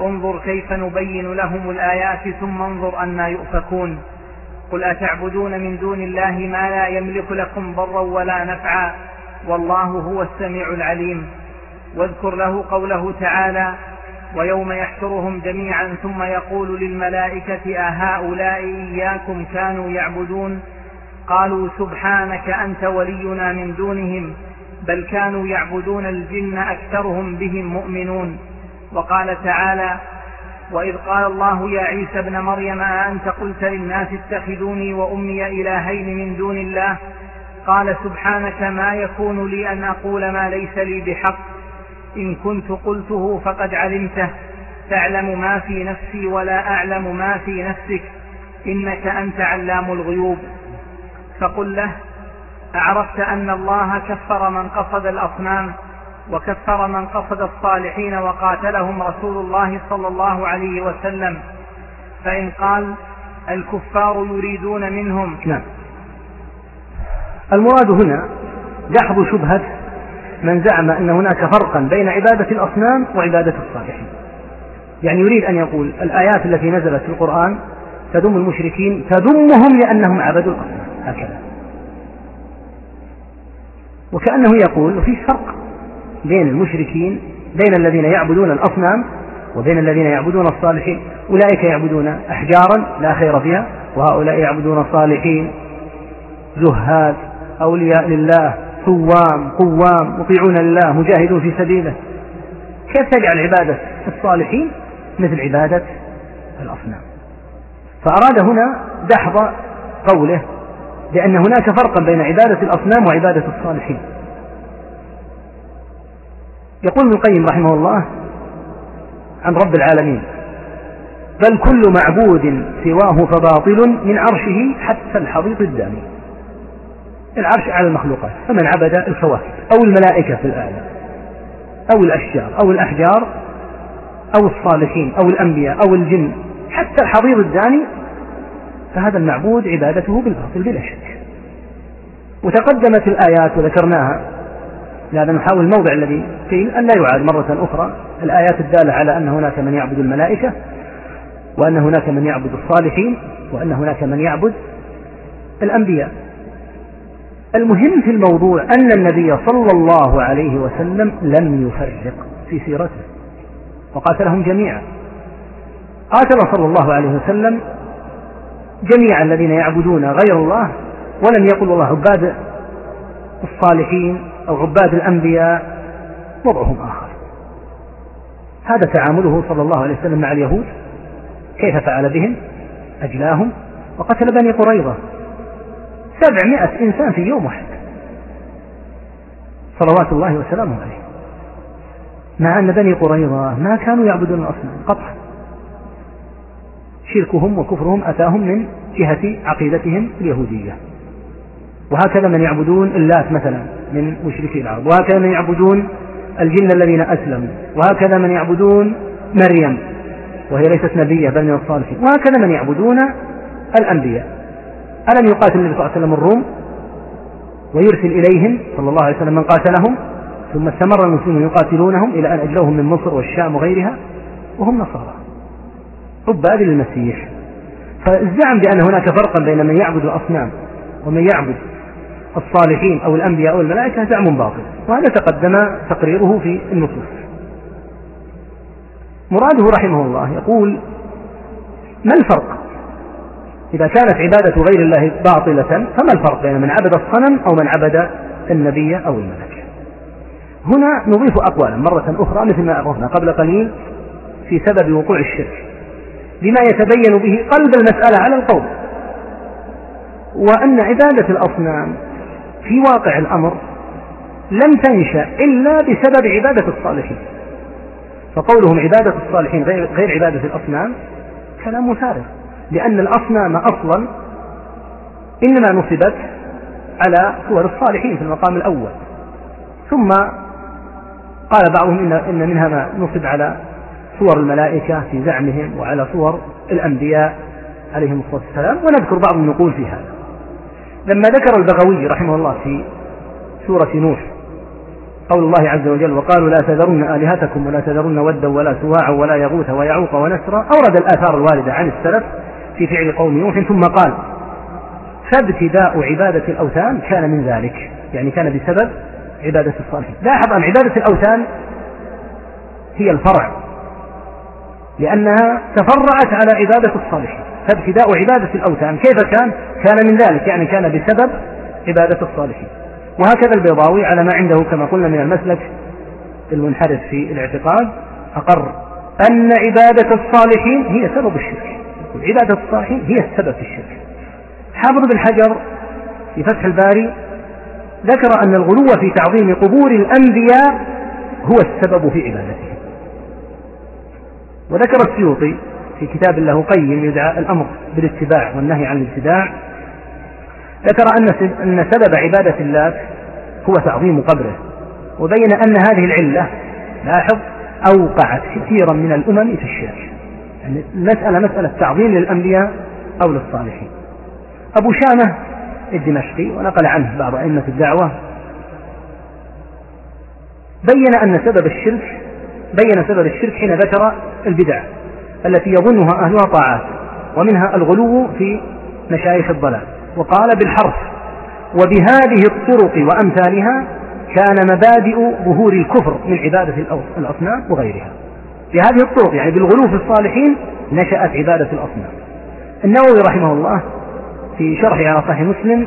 انظر كيف نبين لهم الآيات ثم انظر أنا يؤفكون. قل أتعبدون من دون الله ما لا يملك لكم ضرا ولا نفعا؟ والله هو السميع العليم. واذكر له قوله تعالى ويوم يحشرهم جميعا ثم يقول للملائكة أهؤلاء إياكم كانوا يعبدون؟ قالوا سبحانك أنت ولينا من دونهم بل كانوا يعبدون الجن أكثرهم بهم مؤمنون. وقال تعالى وإذ قال الله يا عيسى ابن مريم أأنت قلت للناس اتخذوني وأمي إلهين من دون الله؟ قال سبحانك ما يكون لي أن أقول ما ليس لي بحق. إن كنت قلته فقد علمته. تعلم ما في نفسي ولا أعلم ما في نفسك. إنك أنت علام الغيوب. فقل له أعرفت أن الله كفر من قصد الأصنام وكفر من قصد الصالحين وقاتلهم رسول الله صلى الله عليه وسلم. فإن قال الكفار يريدون منهم. نعم. المراد هنا دحض شبهة من زعم أن هناك فرقا بين عبادة الأصنام وعبادة الصالحين. يعني يريد أن يقول الآيات التي نزلت في القرآن تذم المشركين تذمهم لأنهم عبدوا الأصنام. هكذا. وكأنه يقول وفي فرق بين المشركين بين الذين يعبدون الأصنام وبين الذين يعبدون الصالحين. أولئك يعبدون أحجارا لا خير فيها وهؤلاء يعبدون الصالحين زهاد أولياء لله صوام قوام مطيعون لله مجاهدون في سبيله. كيف تجعل عبادة الصالحين؟ مثل عبادة الأصنام. فأراد هنا دحض قوله بأن هناك فرقا بين عبادة الأصنام وعبادة الصالحين. يقول ابن القيم رحمه الله عن رب العالمين بل كل معبود سواه فباطل من عرشه حتى الحضيض الدامي. العرش على المخلوقات فمن عبد الكواكب أو الملائكة في الآية أو الأشجار أو الأحجار أو الصالحين أو الأنبياء أو الجن حتى الحضيض الداني فهذا المعبود عبادته بالباطل بلا شك. وتقدمت الآيات وذكرناها. لهذا نحاول الموضع الذي قيل أن لا يعاد مرة أخرى الآيات الدالة على أن هناك من يعبد الملائكة وأن هناك من يعبد الصالحين وأن هناك من يعبد الأنبياء. المهم في الموضوع أن النبي صلى الله عليه وسلم لم يفرق في سيرته وقاتلهم جميعا. قاتل صلى الله عليه وسلم جميع الذين يعبدون غير الله ولم يقل والله عباد الصالحين أو عباد الأنبياء وضعهم آخر. هذا تعامله صلى الله عليه وسلم مع اليهود كيف فعل بهم؟ أجلاهم وقتل بني قريظة. سبعمائة إنسان في يوم واحد. صلوات الله وسلامه عليه. مع أن بني قريظة ما كانوا يعبدون الأصنام قطعا. شركهم وكفرهم أتاهم من جهة عقيدتهم اليهودية. وهكذا من يعبدون اللات مثلا من مشركي العرب. وهكذا من يعبدون الجن الذين أسلموا. وهكذا من يعبدون مريم وهي ليست نبية بل من الصالحين. وهكذا من يعبدون الأنبياء. ألم يقاتل النبي صلى الله عليه وسلم الروم ويرسل إليهم صلى الله عليه وسلم من قاتلهم ثم استمر المسلمون يقاتلونهم إلى أن أجلوهم من مصر والشام وغيرها وهم نصارى. عباد للمسيح فالزعم بأن هناك فرقا بين من يعبد الأصنام ومن يعبد الصالحين أو الأنبياء أو الملائكة زعم باطل وهذا تقدم تقريره في النصوص. مراده رحمه الله يقول ما الفرق إذا كانت عبادة غير الله باطلة فما الفرق بين من عبد الصنم أو من عبد النبي أو الملك؟ هنا نضيف أقوالا مرة أخرى مثل ما عرفنا قبل قليل في سبب وقوع الشرك بما يتبين به قلب المسألة على القول وأن عبادة الأصنام في واقع الأمر لم تنشأ إلا بسبب عبادة الصالحين. فقولهم عبادة الصالحين غير عبادة الأصنام كلام فارغ لأن الأصنام أصلا إنما نصبت على صور الصالحين في المقام الأول. ثم قال بعضهم إن, إن منها ما نصب على صور الملائكة في زعمهم وعلى صور الأنبياء عليهم الصلاة والسلام ونذكر بعض النقول في هذا. لما ذكر البغوي رحمه الله في سورة نوح قول الله عز وجل وقالوا لا تذرن آلهتكم ولا تذرن ودا ولا سواعا ولا يغوث ويعوق ونسرا أورد الآثار الواردة عن السلف في فعل قوم نوح ثم قال فابتداء عبادة الأوثان كان من ذلك يعني كان بسبب عبادة الصالحين. لاحظ أن عبادة الأوثان هي الفرع لأنها تفرعت على عبادة الصالحين. فابتداء عبادة الأوثان كيف كان؟ كان من ذلك يعني كان بسبب عبادة الصالحين. وهكذا البيضاوي على ما عنده كما قلنا من المسلك المنحرف في الاعتقاد أقر أن عبادة الصالحين هي سبب الشرك. عبادة الصالحين هي السبب في الشرك. حافظ بن حجر في فتح الباري ذكر أن الغلو في تعظيم قبور الأنبياء هو السبب في عبادتهم وذكر السيوطي في كتاب له قيم يدعى الأمر بالاتباع والنهي عن الابتداع ذكر أن سبب عبادة اللات هو تعظيم قبره. وبين أن هذه العلة لاحظ أوقعت كثيرا من الأمم في الشرك. المسألة مسألة تعظيم للأنبياء أو للصالحين. أبو شامة الدمشقي ونقل عنه بعض أئمة الدعوة بين أن سبب الشرك بين سبب الشرك حين ذكر البدع التي يظنها أهلها طاعات ومنها الغلو في مشايخ الضلال. وقال بالحرف وبهذه الطرق وأمثالها كان مبادئ ظهور الكفر من عبادة الأصنام وغيرها. بهذه الطرق يعني بالغلو في الصالحين نشأت عبادة الأصنام. النووي رحمه الله في شرحه على صحيح مسلم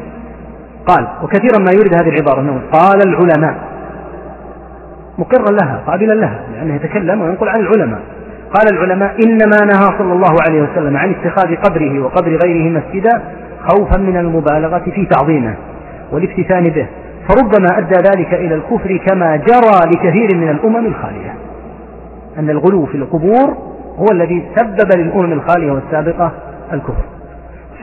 قال وكثيرا ما يرد هذه العبارة النووي. قال العلماء مقرا لها قابلا لها لأنه يتكلم وينقل عن العلماء. قال العلماء إنما نهى صلى الله عليه وسلم عن اتخاذ قبره وقبر غيره مسجدا خوفا من المبالغة في تعظيمه والافتتان به فربما أدى ذلك إلى الكفر كما جرى لكثير من الأمم الخالية. أن الغلو في القبور هو الذي سبب للأمم الخالية والسابقة الكفر.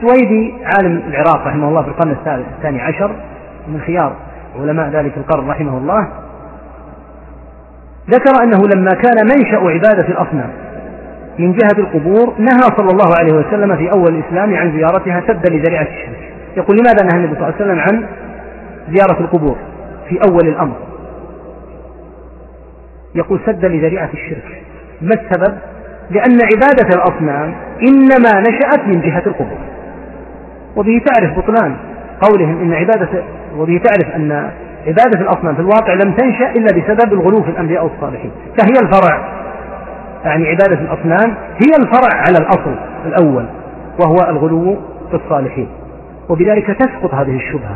سويدي عالم العراق رحمه الله في القرن الثاني عشر من خيار علماء ذلك القرن رحمه الله ذكر أنه لما كان منشأ عبادة الأصنام من جهة القبور نهى صلى الله عليه وسلم في أول الإسلام عن زيارتها سدا لذريعة الشرك يقول لماذا نهى النبي صلى الله عليه وسلم عن زيارة القبور في أول الأمر؟ يقول سدا لذريعة الشرك. ما السبب؟ لأن عبادة الأصنام إنما نشأت من جهة القبور. وبه تعرف بطلان قولهم إن عبادة وبه تعرف أن عبادة الأصنام في الواقع لم تنشأ إلا بسبب الغلو في الأنبياء والصالحين. فهي الفرع. يعني عبادة الأصنام هي الفرع على الأصل الأول وهو الغلو في الصالحين. وبذلك تسقط هذه الشبهة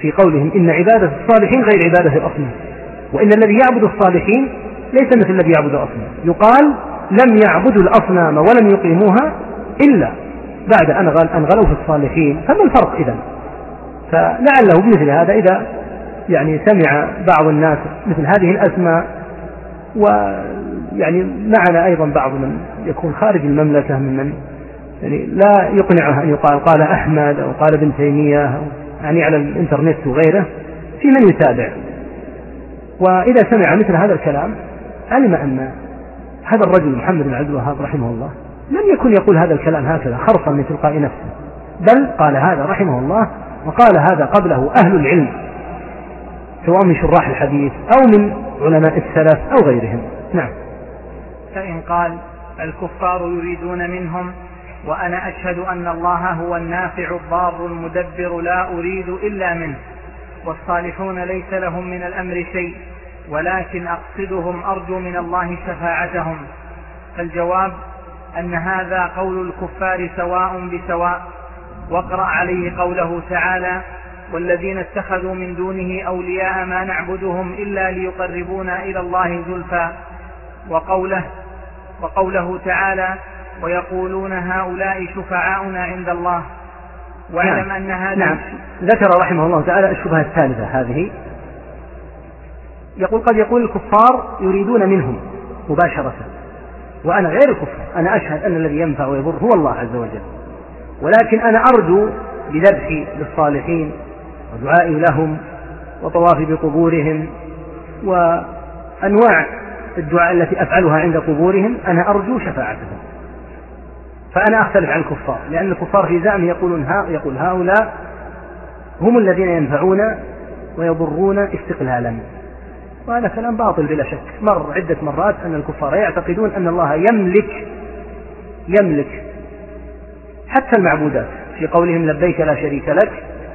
في قولهم إن عبادة الصالحين غير عبادة الأصنام. وإن الذي يعبد الصالحين ليس مثل الذي يعبد الأصنام. يقال لم يعبدوا الأصنام ولم يقيموها إلا بعد أن غلوا في الصالحين. فما الفرق إذا فلعله بمثل هذا إذا يعني سمع بعض الناس مثل هذه الأسماء ويعني معنا أيضا بعض من يكون خارج المملكة ممن يعني لا يقنعه أن يقال قال أحمد أو قال ابن تيمية يعني على الإنترنت وغيره في من يتابع. وإذا سمع مثل هذا الكلام علم أن هذا الرجل محمد بن عبد الوهاب رحمه الله لم يكن يقول هذا الكلام هكذا خرصا من تلقاء نفسه بل قال هذا رحمه الله وقال هذا قبله أهل العلم سواء من شراح الحديث أو من علماء السلف أو غيرهم. نعم. فإن قال الكفار يريدون منهم وأنا أشهد أن الله هو النافع الضار المدبر لا أريد إلا منه. والصالحون ليس لهم من الأمر شيء ولكن أقصدهم أرجو من الله شفاعتهم. فالجواب أن هذا قول الكفار سواء بسواء واقرأ عليه قوله تعالى والذين اتخذوا من دونه أولياء ما نعبدهم إلا ليقربونا إلى الله زلفى وقوله وقوله تعالى ويقولون هؤلاء شفعاؤنا عند الله واعلم نعم. أن هذا نعم. ذكر رحمه الله تعالى الشبهة الثالثة هذه. يقول قد يقول الكفار يريدون منهم مباشرة. وأنا غير الكفار أنا أشهد أن الذي ينفع ويضر هو الله عز وجل. ولكن أنا أرجو بذبحي للصالحين ودعائي لهم وطوافي بقبورهم وأنواع الدعاء التي أفعلها عند قبورهم. أنا أرجو شفاعتهم. فأنا أختلف عن الكفار لأن الكفار في زعمه يقولون ها يقول هؤلاء هم الذين ينفعون ويضرون استقلالا. وهذا كلام باطل بلا شك. مر عدة مرات أن الكفار يعتقدون أن الله يملك يملك حتى المعبودات. في قولهم لبيك لا شريك لك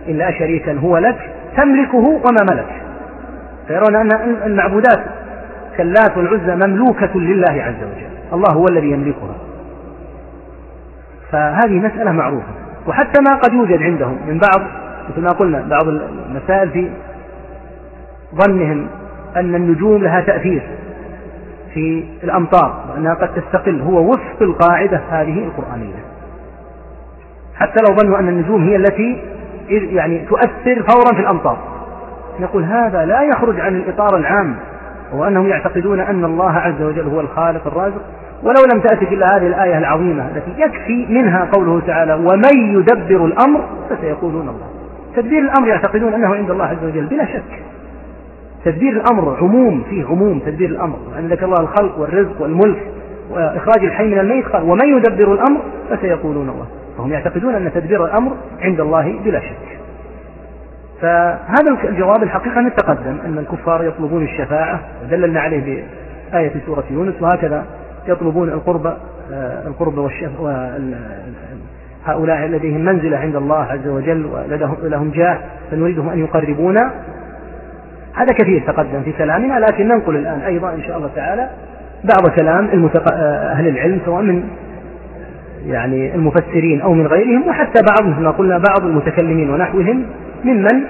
إلا شريكا هو لك تملكه وما ملك. فيرون أن المعبودات كاللات والعزى مملوكة لله عز وجل. الله هو الذي يملكها. فهذه مسألة معروفة. وحتى ما قد يوجد عندهم من بعض مثل ما قلنا بعض المسائل في ظنهم أن النجوم لها تأثير في الأمطار وأنها قد تستقل. هو وفق القاعدة هذه القرآنية. حتى لو ظنوا أن النجوم هي التي يعني تؤثر فورا في الأمطار. نقول هذا لا يخرج عن الإطار العام وهو أنهم يعتقدون أن الله عز وجل هو الخالق الرازق. ولو لم تأتي إلا هذه الآية العظيمة التي يكفي منها قوله تعالى ومن يدبر الأمر فسيقولون الله. تدبير الأمر يعتقدون أنه عند الله عز وجل بلا شك. تدبير الأمر عموم فيه عموم تدبير الأمر. عندك الله الخلق والرزق والملك وإخراج الحي من الميت قال ومن يدبر الأمر فسيقولون الله. فهم يعتقدون أن تدبير الأمر عند الله بلا شك. فهذا الجواب الحقيقة أن تقدم أن الكفار يطلبون الشفاعة ودللنا عليه بآية سورة يونس وهكذا يطلبون القرب آه، القرب والشف هؤلاء لديهم منزلة عند الله عز وجل ولهم لهم جاه فنريدهم أن يقربونا. هذا كثير تقدم في كلامنا لكن ننقل الآن أيضا إن شاء الله تعالى بعض كلام المتق... آه، أهل العلم سواء من يعني المفسرين أو من غيرهم وحتى بعض مثل ما قلنا بعض المتكلمين ونحوهم ممن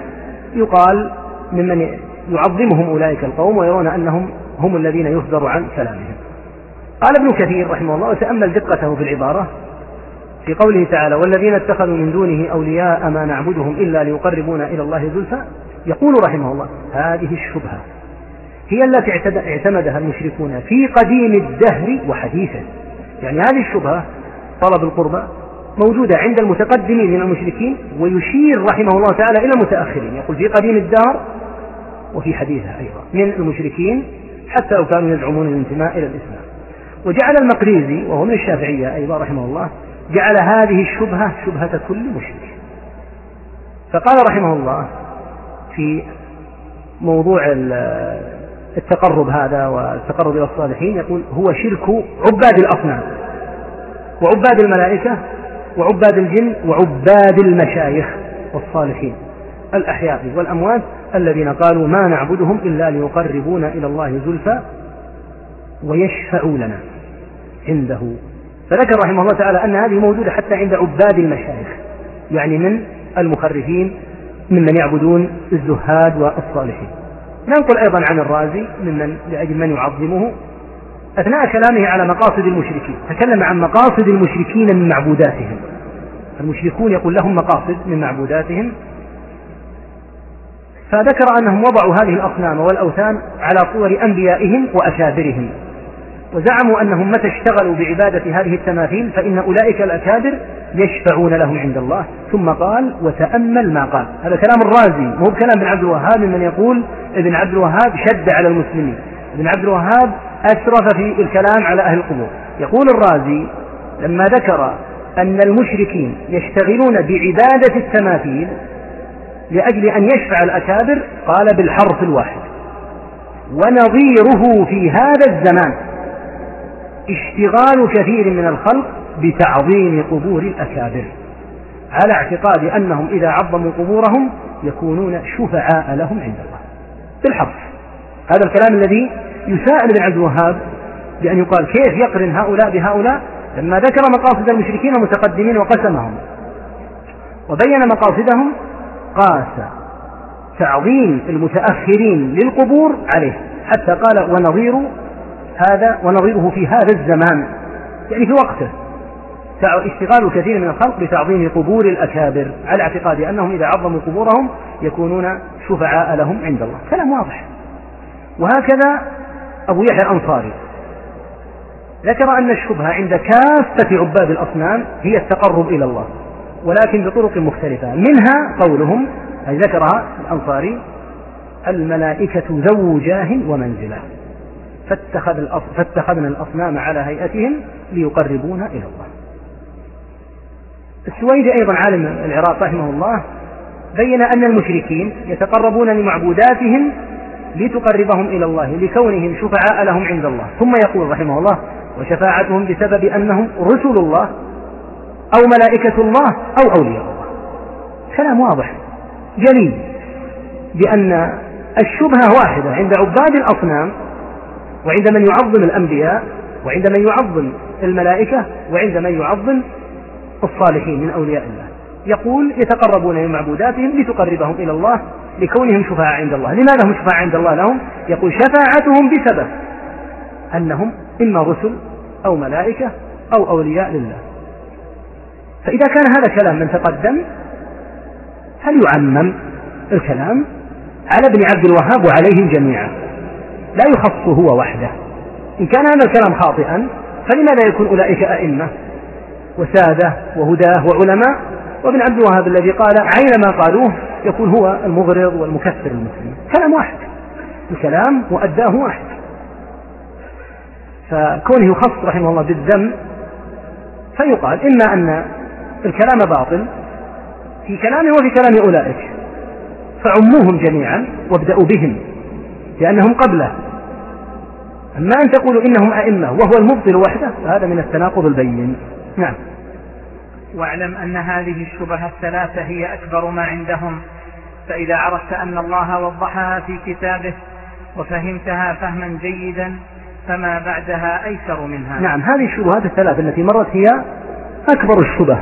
يقال ممن يعظمهم أولئك القوم ويرون أنهم هم الذين يصدر عن كلامهم. قال ابن كثير رحمه الله وتأمل دقته في العبارة في قوله تعالى والذين اتخذوا من دونه أولياء ما نعبدهم إلا ليقربونا إلى الله زلفى. يقول رحمه الله هذه الشبهة هي التي اعتمدها المشركون في قديم الدهر وحديثه. يعني هذه الشبهة طلب القربى موجودة عند المتقدمين من المشركين ويشير رحمه الله تعالى إلى المتأخرين. يقول في قديم الدهر وفي حديثها أيضا من المشركين حتى لو كانوا يزعمون الانتماء إلى الإسلام. وجعل المقريزي وهو من الشافعية أيضا رحمه الله جعل هذه الشبهة شبهة كل مشرك. فقال رحمه الله في موضوع التقرب هذا والتقرب إلى الصالحين يقول هو شرك عباد الأصنام وعباد الملائكة وعباد الجن وعباد المشايخ والصالحين الأحياء والأموات الذين قالوا ما نعبدهم إلا ليقربونا إلى الله زلفى ويشفعوا لنا. عنده. فذكر رحمه الله تعالى أن هذه موجودة حتى عند عباد المشايخ يعني من المخرفين ممن يعبدون الزهاد والصالحين. ننقل أيضا عن الرازي ممن لأجل من يعظمه أثناء كلامه على مقاصد المشركين. تكلم عن مقاصد المشركين من معبوداتهم. المشركون يقول لهم مقاصد من معبوداتهم. فذكر أنهم وضعوا هذه الأصنام والأوثان على صور أنبيائهم وأكابرهم. وزعموا أنهم متى اشتغلوا بعبادة هذه التماثيل فإن أولئك الأكابر يشفعون لهم عند الله. ثم قال وتأمل ما قال. هذا كلام الرازي مو بكلام ابن عبد الوهاب من يقول ابن عبد الوهاب شد على المسلمين. ابن عبد الوهاب أسرف في الكلام على أهل القبور. يقول الرازي لما ذكر أن المشركين يشتغلون بعبادة التماثيل لأجل أن يشفع الأكابر قال بالحرف الواحد. ونظيره في هذا الزمان. اشتغال كثير من الخلق بتعظيم قبور الأكابر على اعتقاد أنهم إذا عظموا قبورهم يكونون شفعاء لهم عند الله. بالحرف هذا الكلام الذي يساءل ابن عبد الوهاب بأن يقال كيف يقرن هؤلاء بهؤلاء لما ذكر مقاصد المشركين المتقدمين وقسمهم. وبين مقاصدهم قاس تعظيم المتأخرين للقبور عليه حتى قال ونظير هذا ونظيره في هذا الزمان يعني في وقته. اشتغال كثير من الخلق بتعظيم قبور الأكابر على اعتقاد أنهم إذا عظموا قبورهم يكونون شفعاء لهم عند الله. كلام واضح. وهكذا أبو يحيى الأنصاري. ذكر أن الشبهة عند كافة عباد الأصنام هي التقرب إلى الله ولكن بطرق مختلفة. منها قولهم أي ذكرها الأنصاري الملائكة ذو جاه ومنزلة. فاتخذ فاتخذنا الأصنام على هيئتهم ليقربونا إلى الله. السويدي أيضا عالم العراق رحمه الله بين أن المشركين يتقربون لمعبوداتهم لتقربهم إلى الله لكونهم شفعاء لهم عند الله. ثم يقول رحمه الله وشفاعتهم بسبب أنهم رسل الله أو ملائكة الله أو أولياء الله. كلام واضح جليل بأن الشبهة واحدة عند عباد الأصنام وعند من يعظم الأنبياء وعند من يعظم الملائكة وعند من يعظم الصالحين من أولياء الله. يقول يتقربون من معبوداتهم لتقربهم إلى الله لكونهم شفعاء عند الله. لماذا هم شفعاء عند الله لهم؟ يقول شفاعتهم بسبب أنهم إما رسل أو ملائكة أو أولياء لله. فإذا كان هذا كلام من تقدم هل يعمم الكلام على ابن عبد الوهاب وعليهم جميعا؟ لا يخص هو وحده. إن كان هذا الكلام خاطئا فلماذا يكون أولئك أئمة وسادة وهداة وعلماء؟ وابن عبد الوهاب الذي قال عين ما قالوه يكون هو المغرض والمكفر المسلمين كلام واحد. الكلام مؤداه واحد. فكونه يخص رحمه الله بالذم فيقال إما أن الكلام باطل في كلامه وفي كلام أولئك فعموهم جميعا وابدأوا بهم لأنهم قبله. أما أن تقولوا إنهم أئمة وهو المبطل وحده فهذا من التناقض البين. نعم. واعلم أن هذه الشبه الثلاثة هي أكبر ما عندهم فإذا عرفت أن الله وضحها في كتابه وفهمتها فهما جيدا فما بعدها أيسر منها. نعم هذه الشبهات الثلاث التي مرت هي أكبر الشبه.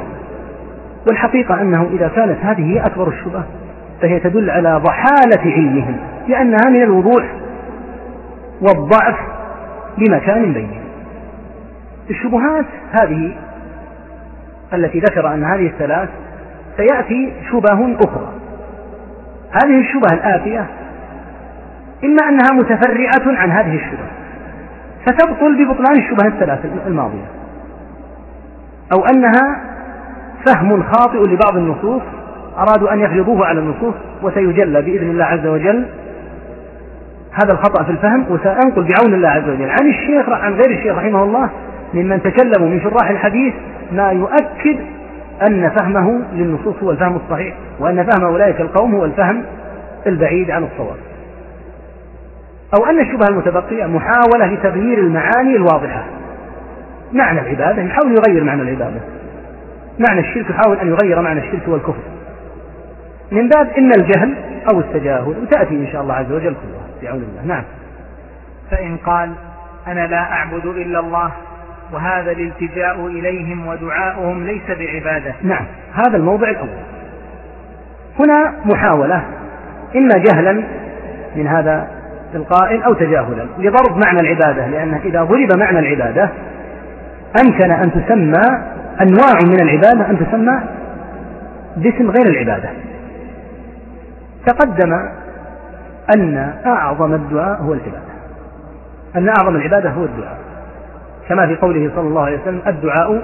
والحقيقة أنه إذا كانت هذه هي أكبر الشبه فهي تدل على ضحالة علمهم لأنها من الوضوح والضعف بمكان بينهم الشبهات هذه التي ذكر أن هذه الثلاث سيأتي شبه أخرى. هذه الشبهة الآتية إما أنها متفرعة عن هذه الشبهة فتبطل ببطلان الشبهة الثلاث الماضية أو أنها فهم خاطئ لبعض النصوص أرادوا أن يغلبوه على النصوص وسيجلى بإذن الله عز وجل هذا الخطأ في الفهم وسأنقل بعون الله عز وجل. عن الشيخ عن غير الشيخ رحمه الله ممن تكلموا من شراح الحديث ما يؤكد أن فهمه للنصوص هو الفهم الصحيح وأن فهم أولئك القوم هو الفهم البعيد عن الصواب. أو أن الشبهة المتبقية محاولة لتغيير المعاني الواضحة. معنى العبادة يحاول يغير معنى العبادة. معنى الشرك يحاول أن يغير معنى الشرك والكفر. من باب إما الجهل أو التجاهل وتأتي إن شاء الله عز وجل كلها بعون الله. نعم. فإن قال أنا لا أعبد إلا الله وهذا الالتجاء إليهم ودعاؤهم ليس بعبادة. نعم. هذا الموضع الأول. هنا محاولة إما جهلا من هذا القائل أو تجاهلا لضرب معنى العبادة لأن إذا ضرب معنى العبادة أمكن أن تسمى أنواع من العبادة أن تسمى باسم غير العبادة. تقدم أن أعظم الدعاء هو العبادة. أن أعظم العبادة هو الدعاء. كما في قوله صلى الله عليه وسلم الدعاء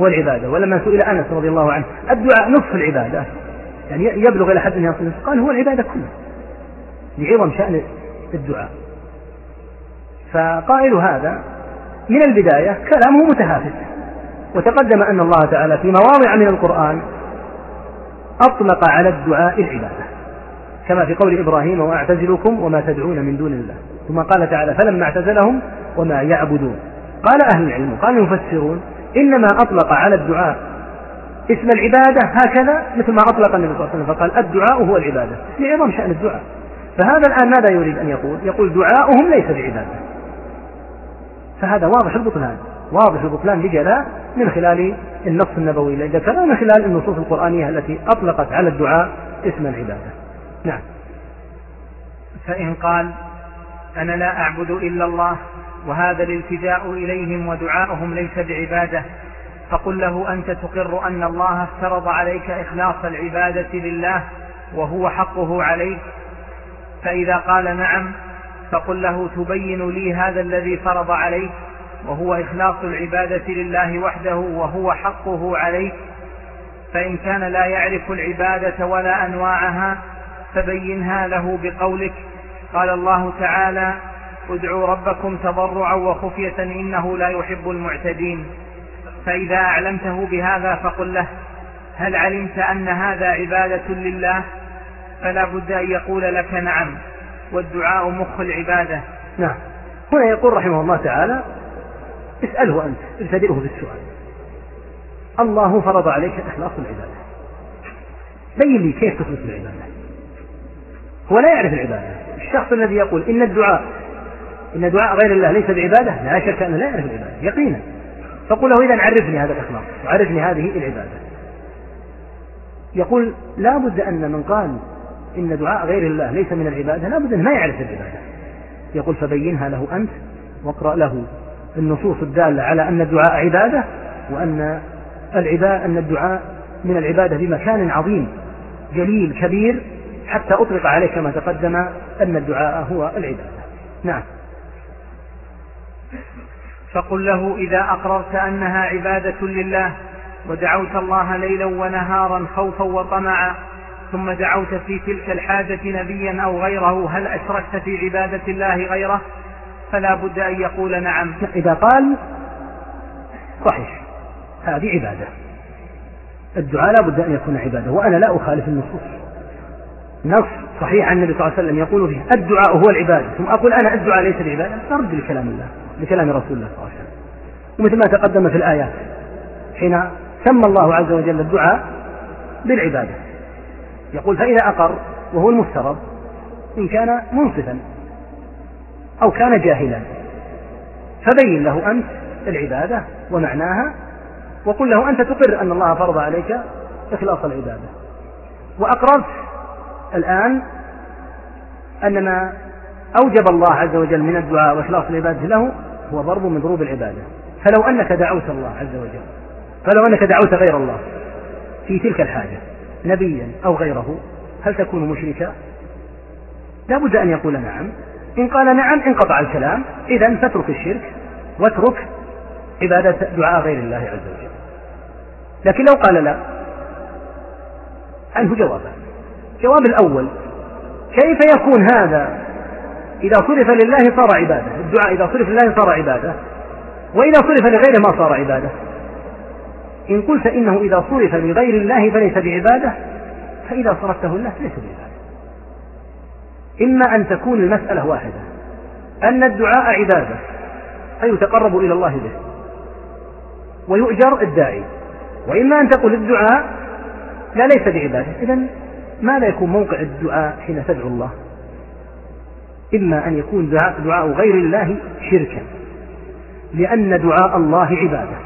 هو العبادة. ولما سئل أنس رضي الله عنه الدعاء نصف العبادة. يعني يبلغ إلى حد يصل قال هو العبادة كلها. لعظم شأن الدعاء. فقائل هذا من البداية كلامه متهافت. وتقدم أن الله تعالى في مواضع من القرآن أطلق على الدعاء العبادة. كما في قول إبراهيم وأعتزلكم وما تدعون من دون الله. ثم قال تعالى فلما اعتزلهم وما يعبدون. قال أهل العلم قال المفسرون إنما أطلق على الدعاء اسم العبادة هكذا مثل ما أطلق النبي صلى الله عليه وسلم. فقال الدعاء هو العبادة. لعظم شأن الدعاء. فهذا الآن ماذا يريد أن يقول؟ يقول دعاؤهم ليس بعبادة. فهذا واضح البطلان واضح البطلان لجلاء من خلال النص النبوي الذي ذكره من خلال النصوص القرآنية التي أطلقت على الدعاء اسم العبادة. نعم. فإن قال أنا لا أعبد إلا الله وهذا الالتجاء إليهم ودعاؤهم ليس بعبادة فقل له أنت تقر أن الله افترض عليك إخلاص العبادة لله وهو حقه عليك؟ فإذا قال نعم فقل له تبين لي هذا الذي فرض عليك وهو إخلاص العبادة لله وحده وهو حقه عليك؟ فإن كان لا يعرف العبادة ولا أنواعها فبينها له بقولك. قال الله تعالى ادعوا ربكم تضرعا وخفية إنه لا يحب المعتدين. فإذا أعلمته بهذا فقل له هل علمت أن هذا عبادة لله؟ فلا بد أن يقول لك نعم والدعاء مخ العبادة. نعم. هنا يقول رحمه الله تعالى اسأله أنت ابتدئه بالسؤال. الله فرض عليك إخلاص العبادة. بين لي كيف تخلص العبادة؟ هو لا يعرف العبادة. الشخص الذي يقول إن الدعاء إن دعاء غير الله ليس بعبادة لا شك أنه لا يعرف العبادة يقينا. فقل له إذا عرفني هذا الإخلاص وعرفني هذه العبادة. يقول لا بد أن من قال إن دعاء غير الله ليس من العبادة لا بد أن ما يعرف العبادة. يقول فبينها له أنت واقرأ له النصوص الدالة على أن الدعاء عبادة وأن العبادة أن الدعاء من العبادة بمكان عظيم جليل كبير حتى أطلق عليه كما تقدم أن الدعاء هو العبادة. نعم. فقل له إذا أقررت أنها عبادة لله ودعوت الله ليلا ونهارا خوفا وطمعا ثم دعوت في تلك الحاجة نبيا أو غيره هل أشركت في عبادة الله غيره؟ فلا بد أن يقول نعم. إذا قال صحيح هذه عبادة. الدعاء لا بد أن يكون عبادة وأنا لا أخالف النصوص. نص صحيح عن النبي صلى الله عليه وسلم يقول فيه الدعاء هو العبادة. ثم أقول أنا الدعاء ليس بعبادة أرد لكلام الله لكلام رسول الله صلى الله عليه وسلم. ومثل ما تقدم في الآيات حين سمى الله عز وجل الدعاء بالعبادة. يقول فإذا أقر وهو المفترض إن كان منصفا أو كان جاهلا فبين له أنت العبادة ومعناها وقل له أنت تقر أن الله فرض عليك إخلاص العبادة. وأقررت الآن أن ما أوجب الله عز وجل من الدعاء وإخلاص العبادة له هو ضرب من ضروب العبادة. فلو أنك دعوت الله عز وجل فلو أنك دعوت غير الله في تلك الحاجة نبيا أو غيره هل تكون مشركا؟ لا بد أن يقول نعم. إن قال نعم انقطع الكلام. إذا فاترك الشرك واترك عبادة دعاء غير الله عز وجل. لكن لو قال لا عنه جوابان الجواب الأول كيف يكون هذا؟ إذا صرف لله صار عبادة الدعاء إذا صرف لله صار عبادة وإذا صرف لغيره ما صار عبادة. إن قلت إنه إذا صرف لغير الله فليس بعبادة فإذا صرفته لله فليس بعبادة. إما أن تكون المسألة واحدة أن الدعاء عبادة فيتقرب إلى الله به ويؤجر الداعي. وإما أن تقول الدعاء لا ليس بعبادة إذا ماذا يكون موقع الدعاء حين تدعو الله؟ إما أن يكون دعاء, دعاء غير الله شركا. لأن دعاء الله عبادة.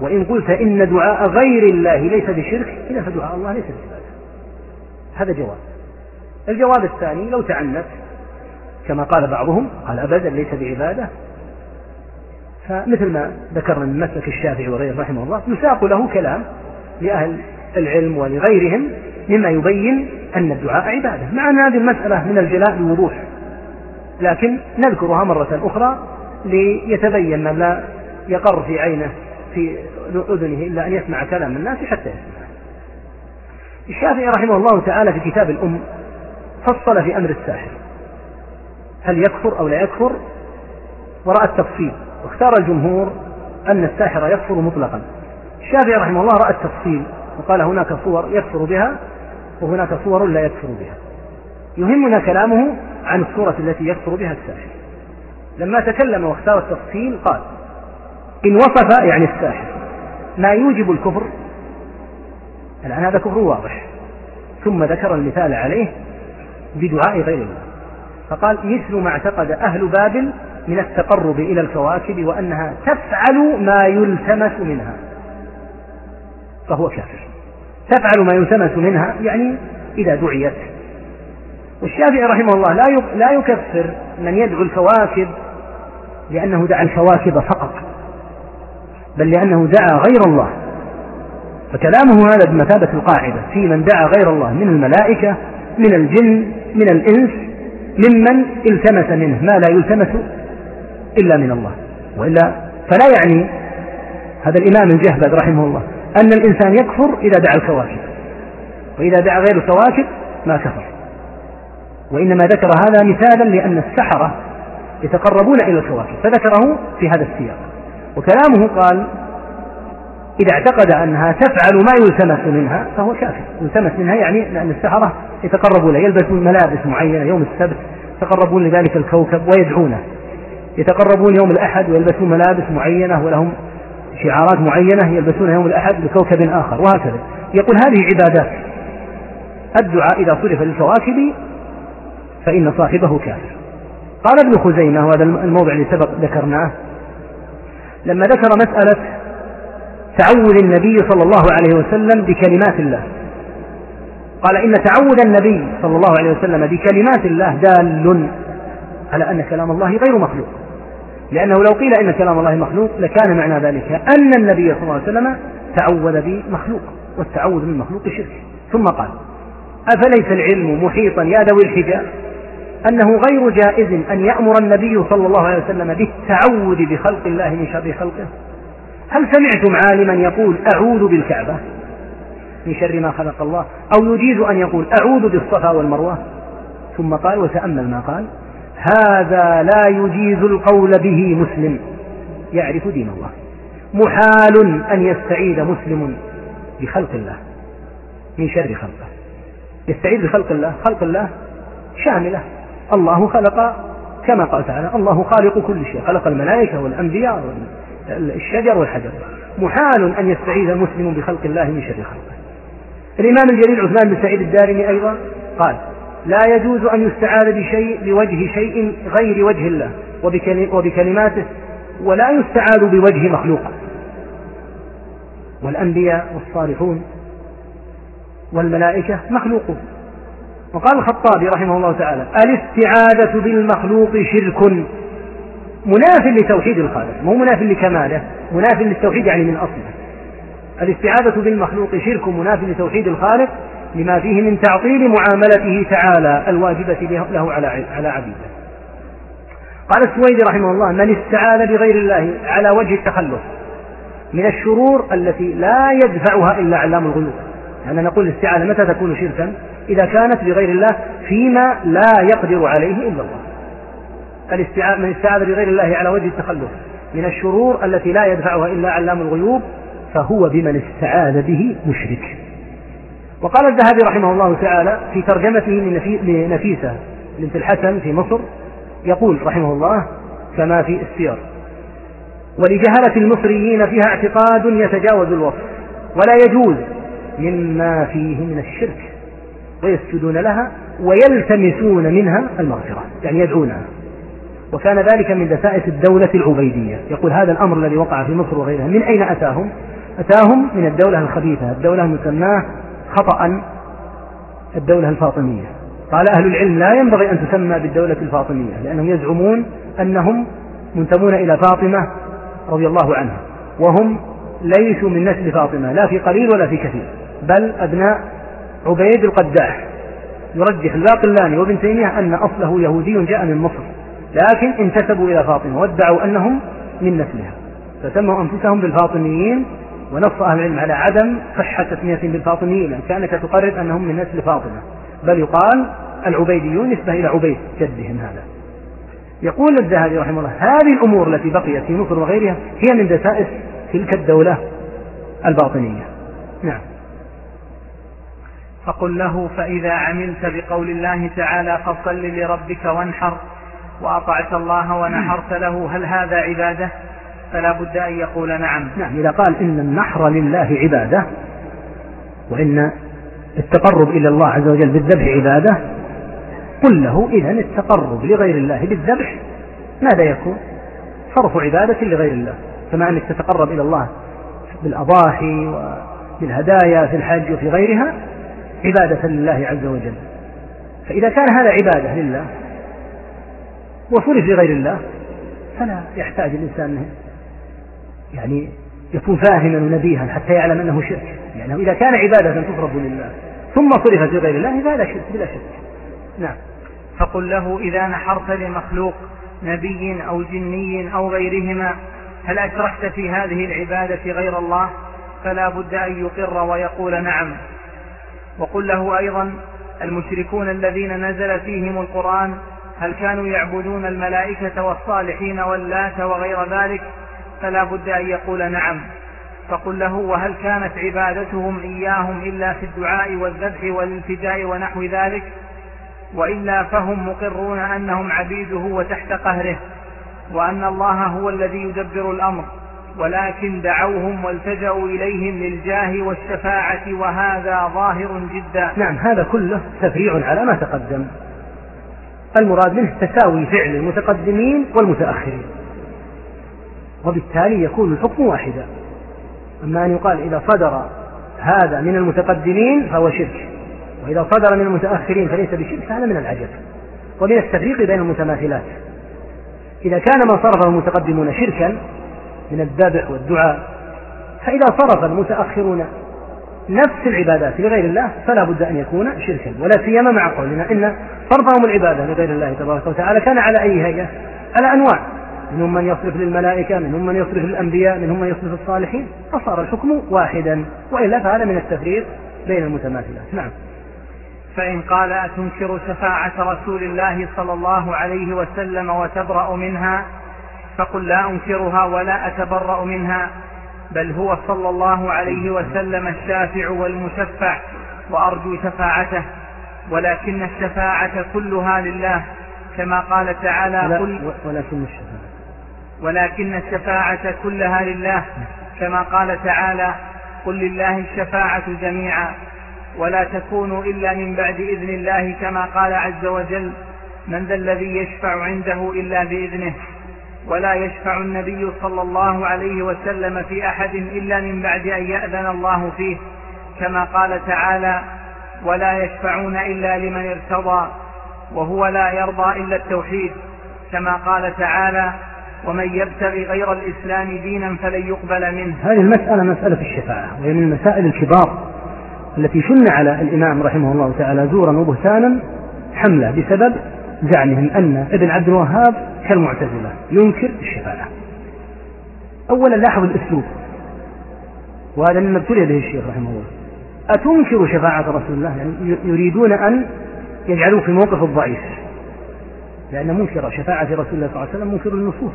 وإن قلت إن دعاء غير الله ليس بشرك إذا فدعاء الله ليس بعبادة. هذا جواب. الجواب الثاني لو تعنت كما قال بعضهم قال أبدا ليس بعبادة. فمثل ما ذكرنا من مسلك الشافعي وغيره رحمه الله يساق له كلام لأهل العلم ولغيرهم مما يبين أن الدعاء عبادة. مع أن هذه المسألة من الجلاء بوضوح لكن نذكرها مرة أخرى ليتبين من لا يقر في عينه في أذنه إلا أن يسمع كلام الناس حتى يسمع. الشافعي رحمه الله تعالى في كتاب الأم فصل في أمر الساحر. هل يكفر أو لا يكفر؟ ورأى التفصيل. واختار الجمهور أن الساحر يكفر مطلقا. الشافعي رحمه الله رأى التفصيل وقال هناك صور يكفر بها. وهناك صور لا يكفر بها. يهمنا كلامه عن الصورة التي يكفر بها الساحر. لما تكلم واختار التفصيل قال إن وصف يعني الساحر. ما يوجب الكفر؟ الآن هذا كفر واضح. ثم ذكر المثال عليه بدعاء غير الله. فقال مثل ما اعتقد أهل بابل من التقرب إلى الكواكب وأنها تفعل ما يلتمس منها. فهو كافر. تفعل ما يلتمس منها يعني إذا دعيت. والشافعي رحمه الله لا لا يكفر من يدعو الكواكب لأنه دعا الكواكب فقط بل لأنه دعا غير الله. فكلامه هذا بمثابة القاعدة في من دعا غير الله من الملائكة من الجن من الإنس ممن التمس منه ما لا يلتمس إلا من الله. وإلا فلا يعني هذا الإمام الجهبذ رحمه الله. أن الإنسان يكفر إذا دعا الكواكب وإذا دعا غير الكواكب ما كفر. وإنما ذكر هذا مثالا لأن السحرة يتقربون إلى الكواكب فذكره في هذا السياق. وكلامه قال إذا اعتقد أنها تفعل ما يلتمس منها فهو كافر. يلتمس منها يعني لأن السحرة يتقربون يلبسون ملابس معينة يوم السبت يتقربون لذلك الكوكب ويدعونه. يتقربون يوم الأحد ويلبسون ملابس معينة ولهم شعارات معينة يلبسونها يوم الأحد لكوكب آخر وهكذا. يقول هذه عبادات. الدعاء إذا صرف للكواكب فإن صاحبه كافر. قال ابن خزيمة وهذا الموضع اللي سبق ذكرناه لما ذكر مسألة تعوذ النبي صلى الله عليه وسلم بكلمات الله. قال إن تعوذ النبي صلى الله عليه وسلم بكلمات الله دال على أن كلام الله غير مخلوق. لأنه لو قيل إن كلام الله مخلوق لكان معنى ذلك أن النبي صلى الله عليه وسلم تعوذ بمخلوق والتعوذ من مخلوق شرك. ثم قال أفليس العلم محيطا يا ذوي الحجاب؟ أنه غير جائز أن يأمر النبي صلى الله عليه وسلم بالتعوذ بخلق الله من شر خلقه؟ هل سمعتم عالما يقول أعوذ بالكعبة؟ من شر ما خلق الله. أو يجيز أن يقول أعوذ بالصفا والمروة؟ ثم قال وتأمل ما قال هذا لا يجيز القول به مسلم. يعرف دين الله. محال أن يستعيد مسلم بخلق الله. من شر خلقه. يستعيذ بخلق الله. خلق الله شاملة. الله خلق كما قال تعالى الله خالق كل شيء. خلق الملائكة والأنبياء والشجر والحجر. محال أن يستعيذ مسلم بخلق الله من شر خلقه. الإمام الجليل عثمان بن سعيد الدارمي أيضا قال لا يجوز أن يستعاذ بشيء لوجه شيء غير وجه الله وبكلماته ولا يستعاذ بوجه مخلوق. والأنبياء والصالحون والملائكة مخلوقون. وقال الخطابي رحمه الله تعالى الاستعاذة بالمخلوق شرك مناف لتوحيد الخالق مو مناف لكماله مناف للتوحيد يعني من أصله. الاستعاذة بالمخلوق شرك مناف لتوحيد الخالق لما فيه من تعطيل معاملته تعالى الواجبة له على على عبيده. قال السويدي رحمه الله من استعاذ بغير الله على وجه التخلص من الشرور التي لا يدفعها إلا علام الغيوب. يعني نقول الاستعاذة متى تكون شركا؟ إذا كانت بغير الله فيما لا يقدر عليه إلا الله. من استعاذ بغير الله على وجه التخلص من الشرور التي لا يدفعها إلا علام الغيوب فهو بمن استعاذ به مشرك. وقال الذهبي رحمه الله تعالى في ترجمته لنفيسة بنت الحسن في مصر يقول رحمه الله كما في السير ولجهلة المصريين فيها اعتقاد يتجاوز الوصف ولا يجوز مما فيه من الشرك ويسجدون لها ويلتمسون منها المغفرة يعني يدعونها. وكان ذلك من دسائس الدولة العبيدية. يقول هذا الأمر الذي وقع في مصر وغيرها من أين أتاهم؟ أتاهم من الدولة الخبيثة الدولة المسماة خطأ الدولة الفاطمية. قال أهل العلم لا ينبغي أن تسمى بالدولة الفاطمية لأنهم يزعمون أنهم منتمون إلى فاطمة رضي الله عنها وهم ليسوا من نسل فاطمة لا في قليل ولا في كثير بل أبناء عبيد القداح. يرجح الباقلاني وابن تيمية أن أصله يهودي جاء من مصر لكن انتسبوا إلى فاطمة وادعوا أنهم من نسلها فسموا أنفسهم بالفاطميين ونص أهل العلم على عدم صحة تسميتهم بالفاطميين لأن كانت تقرر أنهم من نسل فاطمة. بل يقال العبيديون نسبة إلى عبيد جدهم هذا. يقول الذهبي رحمه الله هذه الأمور التي بقيت في مصر وغيرها هي من دسائس تلك الدولة الباطنية. نعم. فقل له فإذا عملت بقول الله تعالى فصل لربك وانحر وأطعت الله ونحرت له هل هذا عبادة؟ فلا بد أن يقول نعم. نعم إذا قال إن النحر لله عبادة وإن التقرب إلى الله عز وجل بالذبح عبادة قل له إذا التقرب لغير الله بالذبح ماذا يكون؟ صرف عبادة لغير الله. كما أنك تتقرب إلى الله بالأضاحي وبالهدايا في الحج وفي غيرها عبادة لله عز وجل. فإذا كان هذا عبادة لله وصرف لغير الله فلا يحتاج الإنسان يعني يكون فاهما ونبيها حتى يعلم أنه شرك. يعني إذا كان عبادة تصرف لله ثم صرفت لغير الله فهذا شرك بلا شك. نعم. فقل له إذا نحرت لمخلوق نبي أو جني أو غيرهما هل أشركت في هذه العبادة غير الله؟ فلا بد أن يقر ويقول نعم. وقل له أيضا المشركون الذين نزل فيهم القرآن هل كانوا يعبدون الملائكة والصالحين واللات وغير ذلك؟ فلا بد أن يقول نعم. فقل له وهل كانت عبادتهم إياهم إلا في الدعاء والذبح والالتجاء ونحو ذلك؟ وإلا فهم مقرون أنهم عبيده وتحت قهره وأن الله هو الذي يدبر الأمر. ولكن دعوهم والتجأوا إليهم للجاه والشفاعة وهذا ظاهر جدا. نعم هذا كله تفريع على ما تقدم. المراد منه تساوي فعل المتقدمين والمتأخرين. وبالتالي يكون الحكم واحدا. أما أن يقال إذا صدر هذا من المتقدمين فهو شرك. وإذا صدر من المتأخرين فليس بشرك فهذا من العجب. ومن التفريق بين المتماثلات. إذا كان ما صرفه المتقدمون شركا من الذبح والدعاء فإذا صرف المتأخرون نفس العبادات لغير الله فلا بد أن يكون شركا. ولا سيما مع قولنا إن صرفهم العبادة لغير الله تبارك وتعالى كان على أي هيئة؟ على أنواع. منهم من يصرف للملائكة منهم من يصرف للأنبياء منهم من يصرف الصالحين فصار الحكم واحدا وإلا فهذا من التفريق بين المتماثلات. نعم. فإن قال أتنكر شفاعة رسول الله صلى الله عليه وسلم وتبرأ منها فقل لا أنكرها ولا أتبرأ منها بل هو صلى الله عليه وسلم الشافع والمشفع وأرجو شفاعته ولكن الشفاعة كلها لله كما قال تعالى قل ولكن الشفاعة. ولكن الشفاعة كلها لله كما قال تعالى قل لله الشفاعة جميعا ولا تكونوا إلا من بعد إذن الله كما قال عز وجل من ذا الذي يشفع عنده إلا بإذنه ولا يشفع النبي صلى الله عليه وسلم في أحد إلا من بعد أن يأذن الله فيه كما قال تعالى ولا يشفعون إلا لمن ارتضى وهو لا يرضى إلا التوحيد كما قال تعالى ومن يبتغي غير الإسلام دينا فلن يقبل منه. هذه المسألة مسألة الشفاعة وهي من المسائل الكبار التي شن على الإمام رحمه الله تعالى زورا وبهتانا حملة بسبب زعمهم أن ابن عبد الوهاب كالمعتزلة ينكر الشفاعة. أولا لاحظ الأسلوب وهذا مما ابتلي به الشيخ رحمه الله. أتنكر شفاعة رسول الله؟ يعني يريدون أن يجعلوه في موقف الضعيف. لأن منكر شفاعة رسول الله صلى الله عليه وسلم منكر النصوص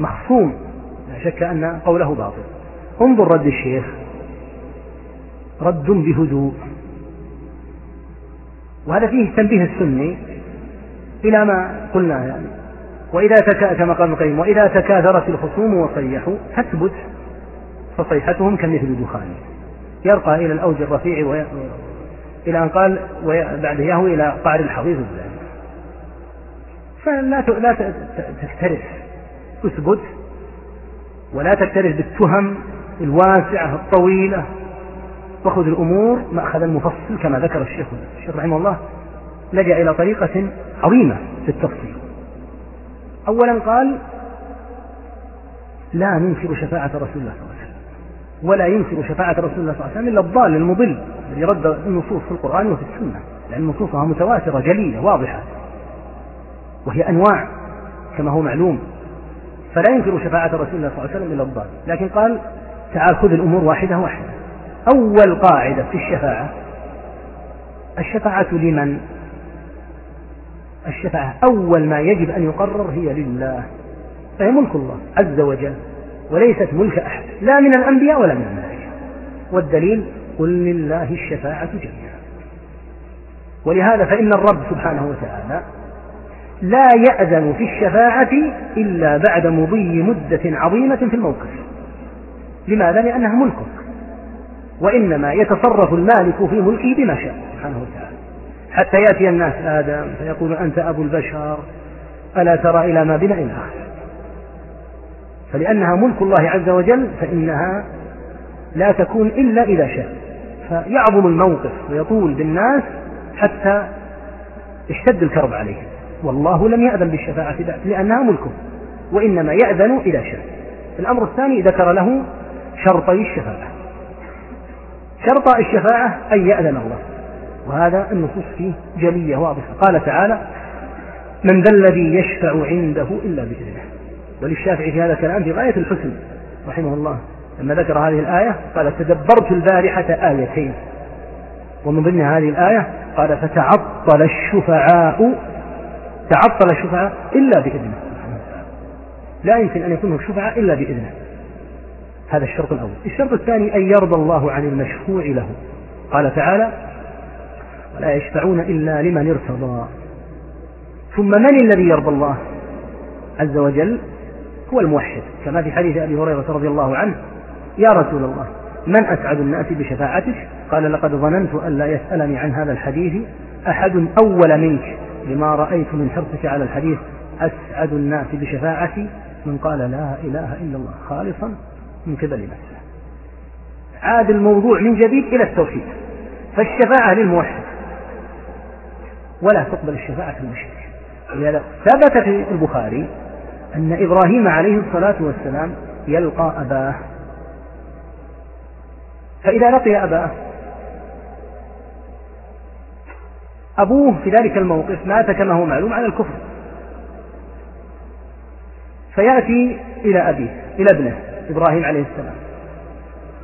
مخصوم لا شك أن قوله باطل. انظر رد الشيخ. رد بهدوء. وهذا فيه تنبيه السني إلى ما قلنا يعني. وإذا تكا كما قال القيم وإذا تكاثرت الخصوم وصيحوا فاثبت فصيحتهم كمثل الدخان يرقى إلى الأوج الرفيع وي... إلى أن قال بعد يهوي إلى قعر الحضيض الزاني فلا. لا تكترث أثبت ولا تكترث بالتهم الواسعة الطويلة. وخذ الأمور مأخذا مفصل كما ذكر الشيخ الشيخ رحمه الله. لجأ إلى طريقة عظيمة في التفصيل. أولا قال لا ننكر شفاعة رسول الله صلى الله عليه وسلم. ولا ينكر شفاعة رسول الله صلى الله عليه وسلم إلا الضال المضل الذي رد النصوص في القرآن وفي السنة. لأن نصوصها متواترة جليلة واضحة. وهي أنواع كما هو معلوم فلا ينكر شفاعة رسول الله صلى الله عليه وسلم إلا الضال لكن قال تعال خذ الأمور واحدة واحدة. أول قاعدة في الشفاعة الشفاعة لمن؟ الشفاعة أول ما يجب أن يقرر هي لله. فهي ملك الله عز وجل وليست ملك أحد لا من الأنبياء ولا من الملائكة. والدليل قل لله الشفاعة جميعا. ولهذا فإن الرب سبحانه وتعالى لا يأذن في الشفاعة إلا بعد مضي مدة عظيمة في الموقف. لماذا؟ لأنها ملكك. وإنما يتصرف المالك في ملكه بما شاء سبحانه وتعالى. حتى يأتي الناس آدم فيقول أنت أبو البشر ألا ترى إلى ما بنا إلى آخره فلأنها ملك الله عز وجل فإنها لا تكون إلا إذا شاء. فيعظم الموقف ويطول بالناس حتى اشتد الكرب عليهم. والله لم يأذن بالشفاعة لأنها ملكه وإنما يأذن إذا شاء الأمر الثاني ذكر له شرطي الشفاعة. شرط الشفاعة أن يأذن الله. وهذا النصوص فيه جلية واضحة. قال تعالى من ذا الذي يشفع عنده إلا بإذنه. وللشافعي في هذا الكلام في غاية الحسن رحمه الله. لما ذكر هذه الآية قال تدبرت البارحة آيتين. ومن ضمن هذه الآية قال فتعطل الشفعاء تعطل الشفعاء إلا بإذنه. لا يمكن أن يكون الشفعاء إلا بإذنه. هذا الشرط الأول. الشرط الثاني أن يرضى الله عن المشفوع له. قال تعالى ولا يشفعون إلا لمن ارتضى. ثم من الذي يرضى الله عز وجل؟ هو الموحد. كما في حديث أبي هريرة رضي الله عنه يا رسول الله من أسعد الناس بشفاعتك؟ قال لقد ظننت أن لا يسألني عن هذا الحديث أحد أول منك. لما رأيت من حرصك على الحديث أسعد الناس بشفاعتي؟ من قال لا إله إلا الله خالصا من قبل نفسه. عاد الموضوع من جديد إلى التوحيد. فالشفاعة للموحد ولا تقبل الشفاعة المشرك ولهذا ثبت في البخاري أن إبراهيم عليه الصلاة والسلام يلقى أباه. فإذا لقي أباه أبوه في ذلك الموقف مات كما هو معلوم على الكفر. فيأتي إلى أبيه إلى ابنه إبراهيم عليه السلام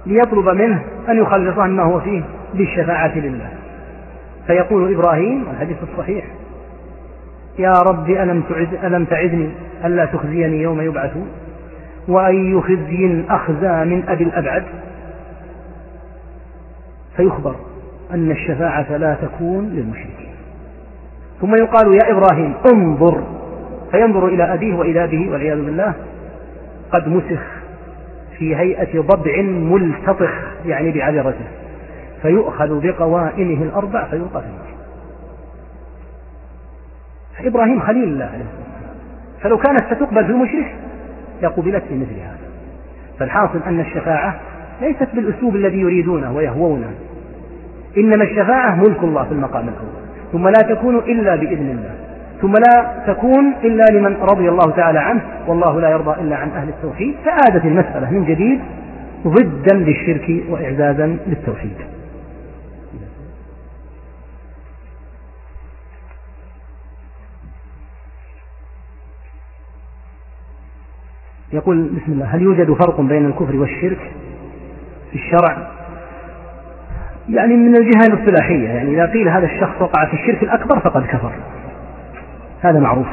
ليطلب منه أن يخلصه مما هو فيه بالشفاعة لله. فيقول إبراهيم الحديث الصحيح يا رب ألم, تعد ألم تعدني ألا تخزيني يوم يبعثون؟ وأي خزي أخزى من أبي الأبعد؟ فيخبر أن الشفاعة لا تكون للمشركين. ثم يقال يا إبراهيم انظر. فينظر إلى أبيه وإلى أبيه والعياذ بالله. قد مسخ في هيئة ضبع ملتطخ يعني بعذرته فيؤخذ بقوائمه الأربع فيلقى في النار. فإبراهيم خليل الله عليه فلو كانت ستقبل في المشرك لقبلت في مثل هذا. فالحاصل أن الشفاعة ليست بالأسلوب الذي يريدونه ويهوونه. إنما الشفاعة ملك الله في المقام الأول. ثم لا تكون إلا بإذن الله. ثم لا تكون إلا لمن رضي الله تعالى عنه والله لا يرضى إلا عن أهل التوحيد. فعادت المسألة من جديد ضدا للشرك وإعزازا للتوحيد. يقول بسم الله هل يوجد فرق بين الكفر والشرك في الشرع؟ يعني من الجهة الاصطلاحية. يعني إذا قيل هذا الشخص وقع في الشرك الأكبر فقد كفر. هذا معروف.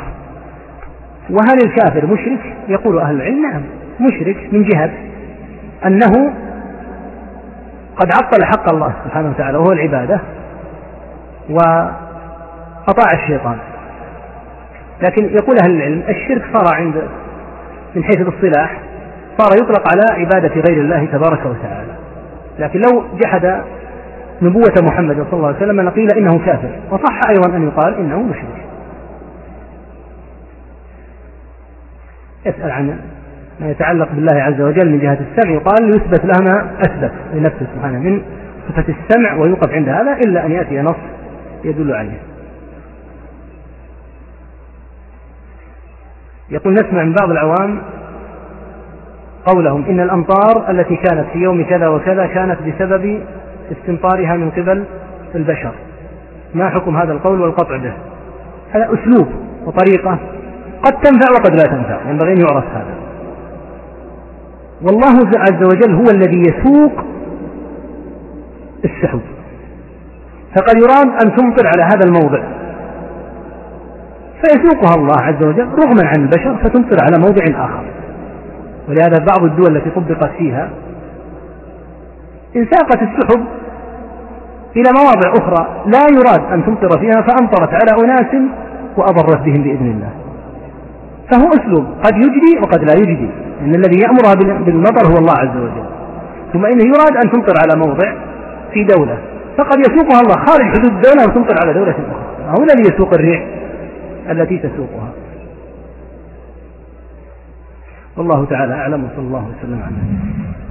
وهل الكافر مشرك؟ يقول أهل العلم نعم مشرك من جهة أنه قد عطل حق الله سبحانه وتعالى وهو العبادة وأطاع الشيطان. لكن يقول أهل العلم الشرك صار عند من حيث الاصطلاح صار يطلق على عبادة غير الله تبارك وتعالى. لكن لو جحد نبوة محمد صلى الله عليه وسلم لقيل إنه كافر. وصح أيضا أن يقال إنه مشرك. يسأل عن ما يتعلق بالله عز وجل من جهة السمع. يقال يثبت له ما أثبت لنفسه سبحانه من صفة السمع ويوقف عند هذا إلا أن يأتي نص يدل عليه. يقول نسمع من بعض العوام قولهم إن الأمطار التي كانت في يوم كذا وكذا كانت بسبب استمطارها من قبل البشر. ما حكم هذا القول والقطع به؟ هذا أسلوب وطريقة قد تنفع وقد لا تنفع ينبغي أن يعرف هذا. والله عز وجل هو الذي يسوق السحب فقد يراد أن تمطر على هذا الموضع. فيسوقها الله عز وجل رغما عن البشر فتمطر على موضع آخر. ولهذا بعض الدول التي طبقت فيها انساقت السحب إلى مواضع أخرى لا يراد أن تمطر فيها فأمطرت على أناس وأضرت بهم بإذن الله. فهو أسلوب قد يجدي وقد لا يجدي. إن الذي يأمرها بالمطر هو الله عز وجل. ثم إنه يراد أن تمطر على موضع في دولة. فقد يسوقها الله. خارج حدود الدولة وتمطر على دولة أخرى. هو الذي يسوق الريح التي تسوقها. والله تعالى أعلم. وصلى الله وسلم على نبينا